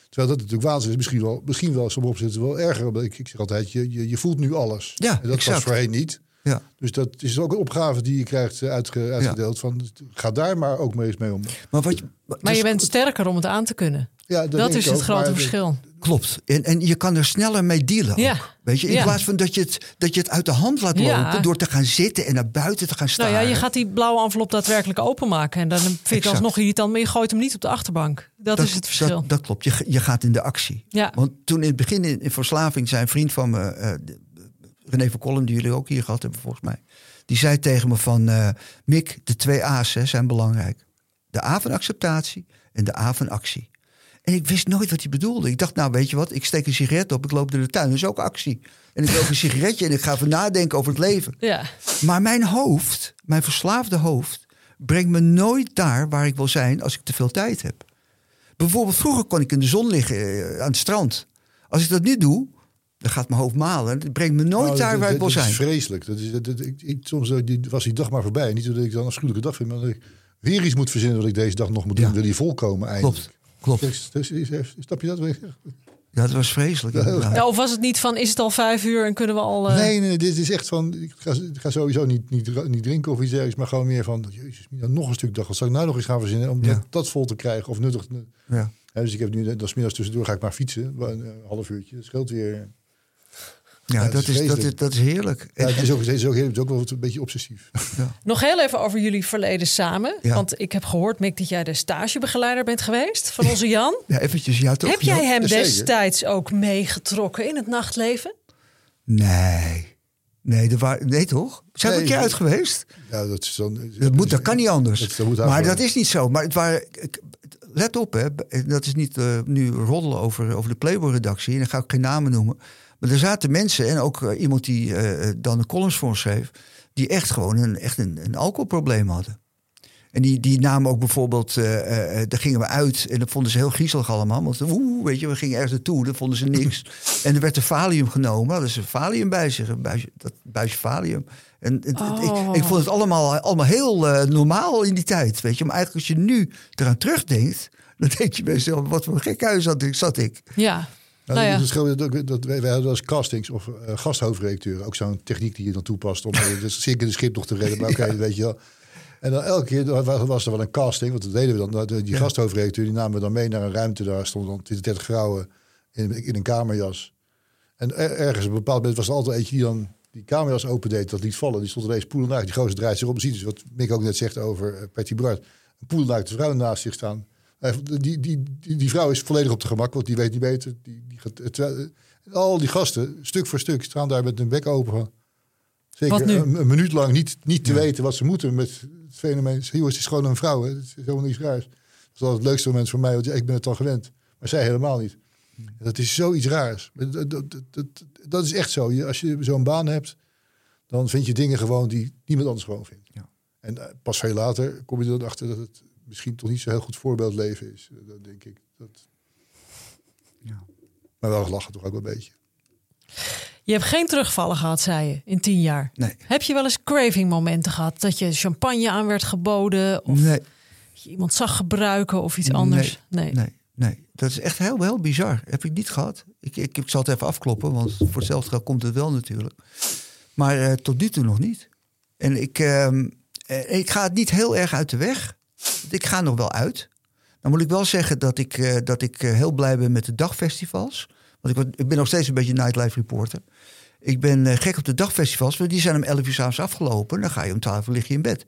Terwijl dat natuurlijk waanzin is. Misschien wel, misschien wel sommige opzichten wel erger. omdat Ik, ik zeg altijd, je, je, je voelt nu alles. Ja, en dat exact. was voorheen niet. Ja. Dus dat is ook een opgave die je krijgt eh, uitge- uitgedeeld. Van, ga daar maar ook mee eens mee om. Maar, wat je, Maar dus- je bent sterker om het aan te kunnen. Ja, Dat, is het grote maar- verschil. Klopt. En, en je kan er sneller mee dealen. ook. Weet je, in Ja. plaats van dat je, het, dat je het uit de hand laat Ja. lopen door te gaan zitten en naar buiten te gaan staan. Nou ja, je gaat die blauwe envelop daadwerkelijk openmaken. En dan vind je het alsnog irritant, maar je gooit hem niet op de achterbank. Dat, is het verschil. Dat, dat klopt. Je, je gaat in de actie. Ja. Want toen in het begin in, in verslaving zijn vriend van me, de- René van Kolm, die jullie ook hier gehad hebben volgens mij. Die zei tegen me van, eh Mick, de twee A's hè, zijn belangrijk. De A van acceptatie en de A van actie. En ik wist nooit wat hij bedoelde. Ik dacht, nou weet je wat, ik steek een sigaret op, ik loop door de tuin. Dat is ook actie. En ik rook een (laughs) sigaretje en ik ga even nadenken over het leven. Ja. Maar mijn hoofd, mijn verslaafde hoofd, brengt me nooit daar waar ik wil zijn als ik te veel tijd heb. Bijvoorbeeld vroeger kon ik in de zon liggen eh, aan het strand. Als ik dat nu doe, dan gaat mijn hoofd malen. Het brengt me nooit Nou, daar dat- waar ik wil dat zijn. is vreselijk. Dat is, dat, dat- ik, ik, soms eh, die, was die dag maar voorbij. Niet dat ik dan een afschuwelijke dag vind, maar dat ik weer iets moet verzinnen wat ik deze dag nog moet doen. Ja. Wil die volkomen eigenlijk. Klopt, klopt. Dus- dus- Snap je dat? Ja, dat was vreselijk. Ja, of was het niet van, is het al vijf uur en kunnen we al... eh, Nee, nee, dit is echt van. Ik ga, ik ga sowieso niet, niet, niet drinken of iets dergelijks, maar gewoon meer van. Jezus, nog een stuk dag. Wat zou ik nou nog eens gaan verzinnen om Ja. dat, dat vol te krijgen of nuttig? Ja. Ja, dus ik heb nu, dat is middags tussendoor ga ik maar fietsen, een half uurtje. Dat scheelt weer. Ja, dat, is is, dat, is, dat is heerlijk. Ja, het is ook, het is ook, het is ook wel een beetje obsessief. Nog heel even over jullie verleden samen. Ja. Want ik heb gehoord, Mick, dat jij de stagebegeleider bent geweest van onze Jan. ja, eventjes, ja toch? Heb jij hem destijds ook meegetrokken in het nachtleven? Nee. Nee, waren, nee toch? Zijn we een keer uit geweest? Ja, dat, is dan, Dat, moet, dat kan niet anders. Dat- dat moet maar dat is niet zo. Maar het waren, ik- let op, hè. dat is niet eh, nu roddelen over, over de Playboy-redactie. En dan ga ik geen namen noemen. Maar er zaten mensen, en ook eh, iemand die eh, dan de columns voor ons schreef... die echt gewoon een, echt een, een alcoholprobleem hadden. En die, die namen ook bijvoorbeeld, eh, eh, daar gingen we uit en dat vonden ze heel griezelig allemaal. Want oeh, weet je, we gingen ergens naartoe, dat vonden ze niks. (laughs) en er werd een valium genomen, hadden ze valium bij zich, een buisje, dat buisje valium. En het- het- Oh. ik, ik vond het allemaal, allemaal heel eh, normaal in die tijd, weet je. Maar eigenlijk als je nu eraan terugdenkt, (laughs) dan denk je bij jezelf, wat voor een gek huis zat ik. Zat ik. Ja. Nou, Nou ja. gewoon dat, dat, wij, wij hadden als castings of uh, ook zo'n techniek die je dan toepast om uh, dus zeker de schip nog te redden. Maar (laughs) oké, weet je wel. En dan elke keer was er wel een casting, want dat deden we dan. Die Ja. gasthoofdredacteur die namen we dan mee naar een ruimte. Daar stonden dan 20, 30 vrouwen in, in een kamerjas. En er- ergens op een bepaald moment was er altijd eentje die dan die kamerjas opendeed, dat liet vallen. Die stond ineens poedelnaakt. Die gozer draait zich om. Ziet dus wat Mick ook net zegt over uh, Patty Bart. Een poedelnaakte vrouw naast zich staan. Uh, die, die, die, die vrouw is volledig op de gemak, want die weet niet beter. Die, die gaat, het, uh, al die gasten, stuk voor stuk, staan daar met hun bek open. Zeker Wat nu? Een, een minuut lang niet, niet te weten wat ze moeten met het fenomeen. Joh, het is gewoon een vrouw. Hè. Het is helemaal niets raars. Dat is altijd het leukste moment voor mij, want ik ben het al gewend. Maar zij helemaal niet. En Dat is zoiets raars. Dat, dat, dat, dat, dat is echt zo. Als je zo'n baan hebt, dan vind je dingen gewoon die niemand anders gewoon vindt. Ja. En uh, pas veel later kom je erachter dat het misschien toch niet zo heel goed voorbeeldleven is. Dat denk ik. Dat... Ja. Maar wel lachen toch ook wel een beetje. Je hebt geen terugvallen gehad, zei je, in tien jaar. Nee. Heb je wel eens craving momenten gehad? Dat je champagne aan werd geboden? Of Nee. dat je iemand zag gebruiken of iets anders? Nee. Nee, nee. Dat is echt heel, heel bizar. Heb ik niet gehad. Ik, ik, ik zal het even afkloppen, want voor hetzelfde geld komt het wel natuurlijk. Maar uh, tot nu toe nog niet. En ik, uh, ik ga het niet heel erg uit de weg. Ik ga nog wel uit. Dan moet ik wel zeggen dat ik, uh, dat ik heel blij ben met de dagfestivals. Want ik, ik ben nog steeds een beetje nightlife reporter. Ik ben uh, gek op de dagfestivals, want die zijn om 11 uur s'avonds afgelopen. Dan ga je om 12 uur lig je in bed.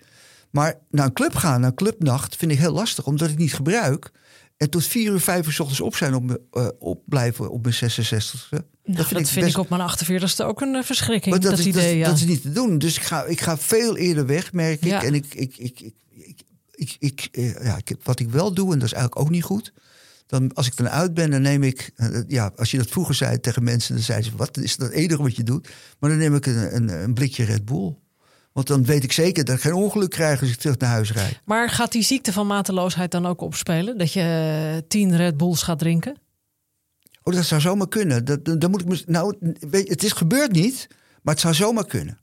Maar naar een club gaan, naar een clubnacht, vind ik heel lastig, omdat ik niet gebruik. En tot vier uur, vijf uur s ochtends op zijn op, me, uh, opblijven op mijn 66 nou, dat vind, ik, vind best... ik, op mijn 48ste ook een verschrikking. Maar dat, dat, is, idee, dat, ja. dat, is niet te doen. Dus ik ga, ik ga veel eerder weg, merk ik. Ja. En ik, ik, ik, ik, ik, ik, uh, ja, ik, wat ik wel doe, en dat is eigenlijk ook niet goed. Dan, als ik dan uit ben, dan neem ik... Uh, ja, als je dat vroeger zei tegen mensen, dan zeiden ze... wat is dat enige wat je doet? Maar dan neem ik een, een, een blikje Red Bull. Want dan weet ik zeker dat ik geen ongeluk krijg als ik terug naar huis rijd. Maar gaat die ziekte van mateloosheid dan ook opspelen? Dat je eh, tien Red Bulls gaat drinken? Oh, dat zou zomaar kunnen. Dat, dan moet ik me, nou, weet, het is gebeurd niet, maar het zou zomaar kunnen.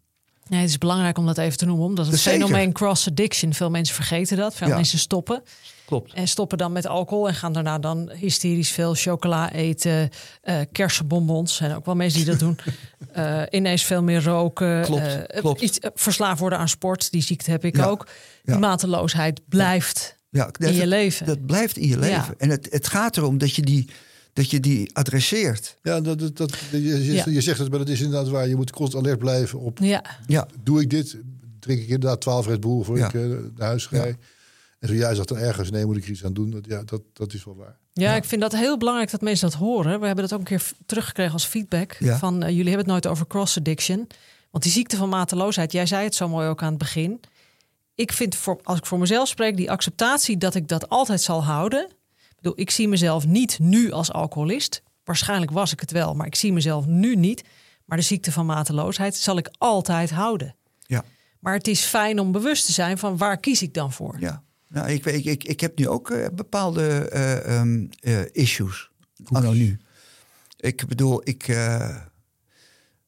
Nee, het is belangrijk om dat even te noemen. Omdat het Dat zeker. fenomeen cross-addiction, veel mensen vergeten dat. Veel Ja. mensen stoppen. Klopt. En stoppen dan met alcohol en gaan daarna dan hysterisch veel chocola eten. eh kersenbonbons zijn ook wel mensen die dat doen. (laughs) Eh, ineens veel meer roken. Klopt, eh, klopt. Iets, eh, verslaafd worden aan sport. Die ziekte heb ik Ja, ook. Die ja. mateloosheid blijft Ja, in je leven. Dat blijft in je leven. En het, het gaat erom dat je die, dat je die adresseert. Ja, dat, dat, dat, je, je, Ja. je zegt het, maar dat is inderdaad waar. Je moet constant alert blijven op, ja, Ja, doe ik dit? Drink ik inderdaad 12 Red Bull voor Ja. ik eh, naar huis ga? Ja. En zo jij zegt dan ergens, nee, moet ik er iets aan doen? Dat, ja, dat, dat is wel waar. Ja, ik vind dat heel belangrijk dat mensen dat horen. We hebben dat ook een keer teruggekregen als feedback. Ja. Van eh, jullie hebben het nooit over cross-addiction. Want die ziekte van mateloosheid, jij zei het zo mooi ook aan het begin. Ik vind, voor, als ik voor mezelf spreek, die acceptatie dat ik dat altijd zal houden. Ik, bedoel, ik zie mezelf niet nu als alcoholist. Waarschijnlijk was ik het wel, maar ik zie mezelf nu niet. Maar de ziekte van mateloosheid zal ik altijd houden. ja, Maar het is fijn om bewust te zijn van waar kies ik dan voor. ja. Nou, ik, weet- ik, ik, ik heb nu ook eh, bepaalde eh, ehm, eh, issues. Anno nu. Ik bedoel, ik, eh,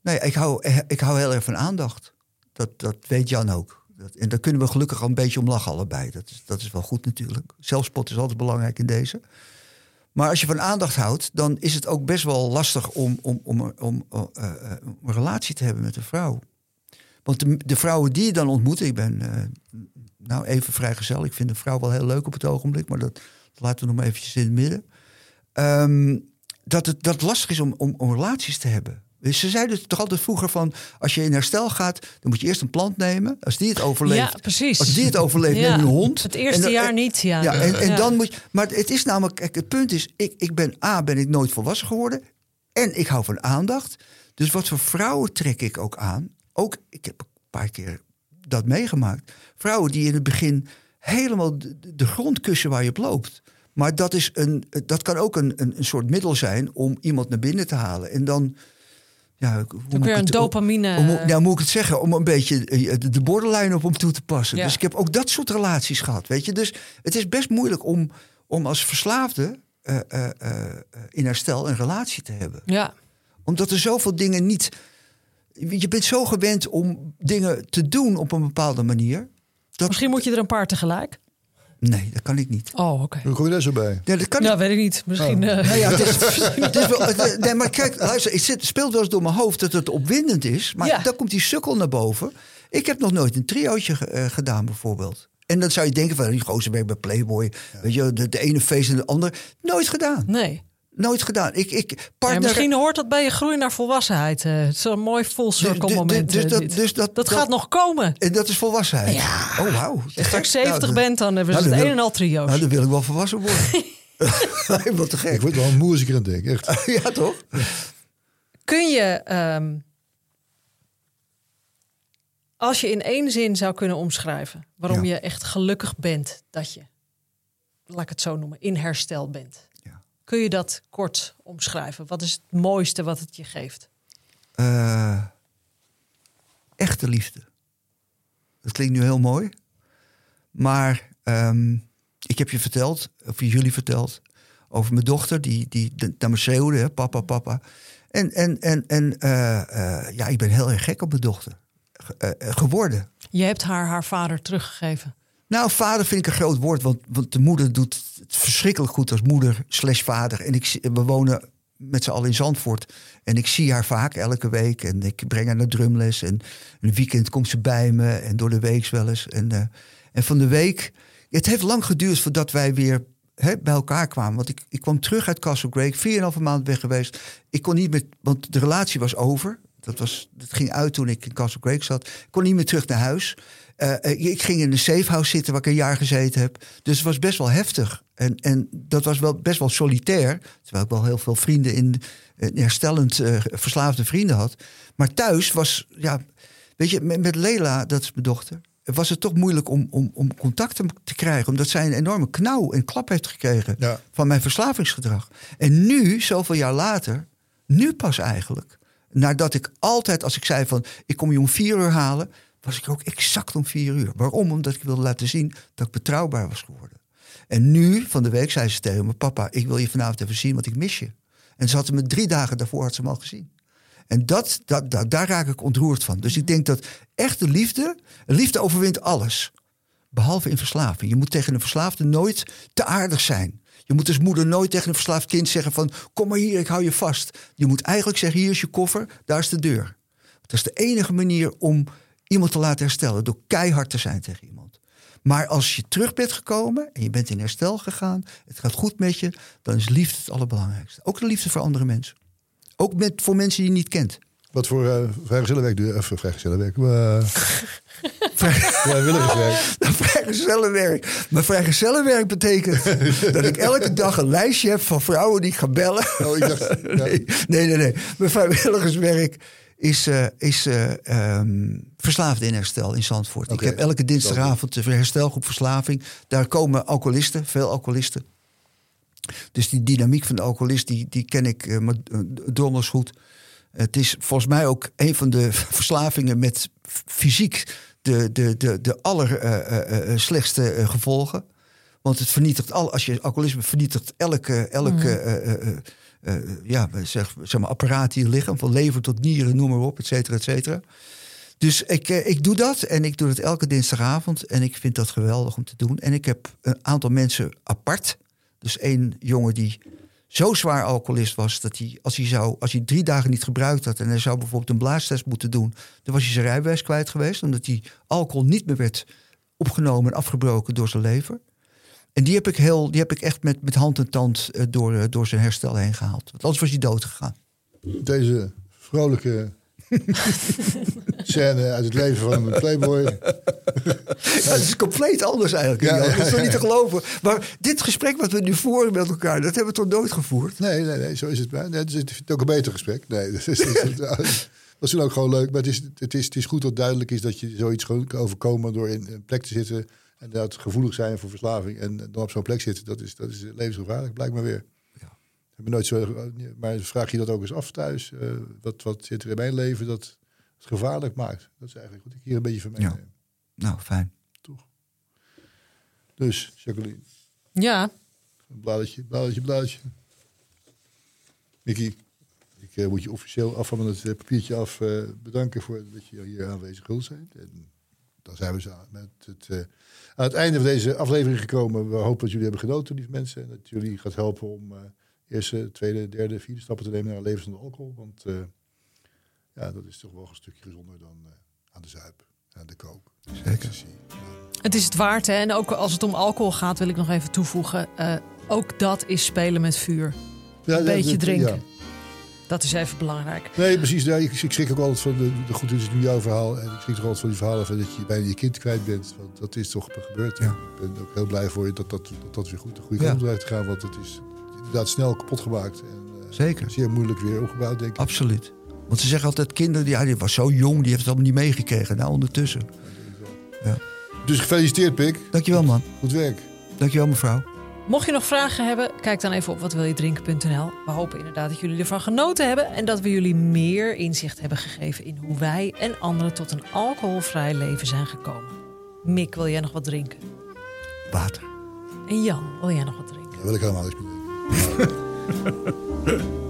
nee, ik, hou, ik hou heel erg van aandacht. Dat, dat weet Jan ook. Dat, en daar kunnen we gelukkig al een beetje om lachen allebei. Dat is, dat is wel goed natuurlijk. Zelfspot is altijd belangrijk in deze. Maar als je van aandacht houdt, dan is het ook best wel lastig om, om, om, om, eh, eh, een relatie te hebben met een vrouw. Want de, de vrouwen die je dan ontmoet, ik ben eh, nou even vrijgezel. Ik vind een vrouw wel heel leuk op het ogenblik, maar dat laten we nog maar eventjes in het midden. Ehm, dat het dat lastig is om, om, om relaties te hebben. Dus ze zeiden toch altijd vroeger van, als je in herstel gaat, dan moet je eerst een plant nemen. Als die het overleeft, Ja, precies. als die het overleeft, Ja, neem je een hond. Het eerste dan- jaar niet, ja. ja, en, en dan moet je. Maar het is namelijk, kijk, het punt is, ik, ik ben A, ben ik nooit volwassen geworden. En ik hou van aandacht. Dus wat voor vrouwen trek ik ook aan? Ook, ik heb een paar keer dat meegemaakt. Vrouwen die in het begin helemaal de, de grond kussen waar je op loopt. Maar dat, is een, dat kan ook een, een, een soort middel zijn om iemand naar binnen te halen. En dan. Ja, Dan een het- dopamine. om, om- nou, moet ik het zeggen, om een beetje eh, de- de borderline op hem toe te passen. Ja. Dus ik heb ook dat soort relaties gehad, weet je. Dus het is best moeilijk om, om als verslaafde eh, eh, in herstel een relatie te hebben. ja. Omdat er zoveel dingen niet... Je bent zo gewend om dingen te doen op een bepaalde manier. Dat, Misschien moet je er een paar tegelijk. Nee, dat kan ik niet. Oh, oké. Hoe kom je daar zo bij? Nee, dat kan Ja, ik weet ik niet. Misschien. eh, Nou ja, het is, (laughs) het is wel, het- nee, maar kijk, luister, het zit- speelt wel eens door mijn hoofd dat het opwindend is. Maar Ja. dan komt die sukkel naar boven. Ik heb nog nooit een triootje eh, gedaan, bijvoorbeeld. En dan zou je denken van, die gozer werkt bij Playboy. Weet je, de, de ene feest en de andere. Nooit gedaan. nee. Nooit gedaan. Ik, ik, Ja, partner, misschien hoort dat bij je groei naar volwassenheid. eh, het is een mooi full circle dus- moment. dus eh, dat- dus dat- dat dat- gaat nog komen. En dat is volwassenheid. Ja. Oh, wauw. Als je straks 70 Nou, bent, dan hebben ze nou, het een en al trio's. Nou, dan wil ik wel volwassen worden. (laughs) (laughs) Wat te Ik gek. word wel moe als ik er aan denk, echt. (laughs) Ja, toch? Kun je, ehm, als je in één zin zou kunnen omschrijven... waarom Ja. je echt gelukkig bent dat je, laat ik het zo noemen, in herstel bent. Kun je dat kort omschrijven? Wat is het mooiste wat het je geeft? Eh, echte liefde. Dat klinkt nu heel mooi. Maar ehm, ik heb je verteld, of jullie verteld, over mijn dochter die, die naar me schreeuwde, hè, papa, papa. En, en, en, en eh, eh, ja, ik ben heel erg gek op mijn dochter ge- geworden. Je hebt haar haar vader teruggegeven. Nou, vader vind ik een groot woord, want, want de moeder doet het verschrikkelijk goed als moeder slash vader. En ik, we wonen met z'n allen in Zandvoort. En ik zie haar vaak elke week. En ik breng haar naar drumles. En een weekend komt ze bij me. En door de week wel eens. En, eh, en van de week... Het heeft lang geduurd voordat wij weer hè, bij elkaar kwamen. Want ik, ik kwam terug uit Castle Grey. Vier maand weg geweest. Ik kon niet meer... Want de relatie was over. Dat, was, dat ging uit toen ik in Castle Grey zat. Ik kon niet meer terug naar huis. Eh, eh, ik ging in een safehouse zitten waar ik een jaar gezeten heb. Dus het was best wel heftig. En, en dat was wel best wel solitair. Terwijl ik wel heel veel vrienden in, in herstellend eh, verslaafde vrienden had. Maar thuis was, ja, weet je, met, met Lela, dat is mijn dochter. Was het toch moeilijk om, om, om contact te- te krijgen. Omdat zij een enorme knauw en klap heeft gekregen Ja. van mijn verslavingsgedrag. En nu, zoveel jaar later, nu pas eigenlijk. Nadat ik altijd, als ik zei van ik kom je om vier uur halen, was ik ook exact om vier uur. Waarom? Omdat ik wilde laten zien dat ik betrouwbaar was geworden. En nu, van de week, zei ze tegen me... papa, ik wil je vanavond even zien, want ik mis je. En ze had me drie dagen daarvoor had ze hem al gezien. En dat, dat, dat, daar raak ik ontroerd van. Dus ik denk dat echte liefde... Liefde overwint alles. Behalve in verslaving. Je moet tegen een verslaafde nooit te aardig zijn. Je moet als moeder nooit tegen een verslaafd kind zeggen van... kom maar hier, ik hou je vast. Je moet eigenlijk zeggen, hier is je koffer, daar is de deur. Dat is de enige manier om iemand te laten herstellen. Door keihard te zijn tegen iemand. Maar als je terug bent gekomen en je bent in herstel gegaan... het gaat goed met je, dan is liefde het allerbelangrijkste. Ook de liefde voor andere mensen. Ook met, voor mensen die je niet kent. Wat voor uh, vrijgezellenwerk doe je? Of vrijgezellenwerk? Uh, (laughs) vrijwilligerswerk. (laughs) Nou, vrijgezellenwerk. Maar vrijgezellenwerk betekent (laughs) dat ik elke dag een lijstje heb van vrouwen die ik ga bellen. Oh, ik dacht, ja. nee, nee, nee, nee. Mijn vrijwilligerswerk is, uh, is uh, um, verslaafd in herstel in Zandvoort. Okay. Ik heb elke dinsdagavond de herstelgroep verslaving. Daar komen alcoholisten, veel alcoholisten. Dus die dynamiek van de alcoholist, die, die ken ik uh, donders goed. Het is volgens mij ook een van de (laughs) verslavingen met fysiek de, de, de, de allerslechtste uh, uh, gevolgen. Want het vernietigt al, als je alcoholisme vernietigt elke, elke mm. Ja, zeg, zeg maar apparaat in je lichaam, van lever tot nieren, noem maar op, et cetera, et cetera. Dus ik, ik doe dat en ik doe het elke dinsdagavond en ik vind dat geweldig om te doen. En ik heb een aantal mensen apart. Dus één jongen die zo zwaar alcoholist was dat hij, als hij, zou, als hij drie dagen niet gebruikt had en hij zou bijvoorbeeld een blaastest moeten doen, dan was hij zijn rijbewijs kwijt geweest, omdat die alcohol niet meer werd opgenomen en afgebroken door zijn lever. En die heb ik, heel, die heb ik echt met, met hand en tand uh, door, uh, door zijn herstel heen gehaald. Want anders was hij dood gegaan. Deze vrolijke (laughs) scène uit het leven van een playboy. Ja, het is compleet anders eigenlijk. Ja, ja, dat is toch niet te geloven. Maar dit gesprek wat we nu voeren met elkaar, dat hebben we toch nooit gevoerd? Nee, nee, nee, zo is het. Nee, het is ook een beter gesprek. Nee, (laughs) dat is, dat is toen ook gewoon leuk. Maar het is, het, is, het is goed dat duidelijk is dat je zoiets gewoon kan overkomen door in een plek te zitten en dat gevoelig zijn voor verslaving en dan op zo'n plek zitten. Dat is, dat is levensgevaarlijk, blijkbaar weer. Heb nooit zo, maar vraag je dat ook eens af thuis? Uh, wat, wat zit er in mijn leven dat het gevaarlijk maakt? Dat is eigenlijk wat ik hier een beetje van meeneem. Ja. Nou, fijn. Toch. Dus, Jacqueline. Ja. Een bladertje, bladertje, bladertje. Mickey, ik uh, moet je officieel af van het uh, papiertje af uh, bedanken voor dat je hier aanwezig wilt zijn. En dan zijn we zo met het, aan het einde van deze aflevering gekomen. We hopen dat jullie hebben genoten, lieve mensen. En dat jullie gaat helpen om eerste, tweede, derde, vierde stappen te nemen naar een leven zonder alcohol. Want uh, ja, dat is toch wel een stukje gezonder dan uh, aan de zuip, aan de kook. Zeker. Ja. Het is het waard, hè? En ook als het om alcohol gaat, wil ik nog even toevoegen. Uh, ook dat is spelen met vuur. Ja, een beetje dat, drinken. ja. Dat is even belangrijk. Nee, precies. Ja, ik, ik schrik ook altijd van, de, de, goed, dit is nu jouw verhaal. En ik schrik toch altijd van die verhalen van dat je bijna je kind kwijt bent. Want dat is toch gebeurd. Ja. Ik ben ook heel blij voor je dat dat, dat, dat weer goed de goede kant Ja. ja. te gaan. Want het is inderdaad snel kapot gemaakt. En, uh, Zeker. Zeer moeilijk weer opgebouwd, denk ik. Absoluut. Want ze zeggen altijd, kinderen, die, ja, die was zo jong, die heeft het allemaal niet meegekregen. Nou, ondertussen. Dus gefeliciteerd, Pik. Dankjewel, man. Goed werk. Dankjewel, mevrouw. Mocht je nog vragen hebben, kijk dan even op watwiljedrinken.nl. We hopen inderdaad dat jullie ervan genoten hebben en dat we jullie meer inzicht hebben gegeven in hoe wij en anderen tot een alcoholvrij leven zijn gekomen. Mick, wil jij nog wat drinken? Water. En Jan, wil jij nog wat drinken? Daar wil ik helemaal niks meer denken. (laughs)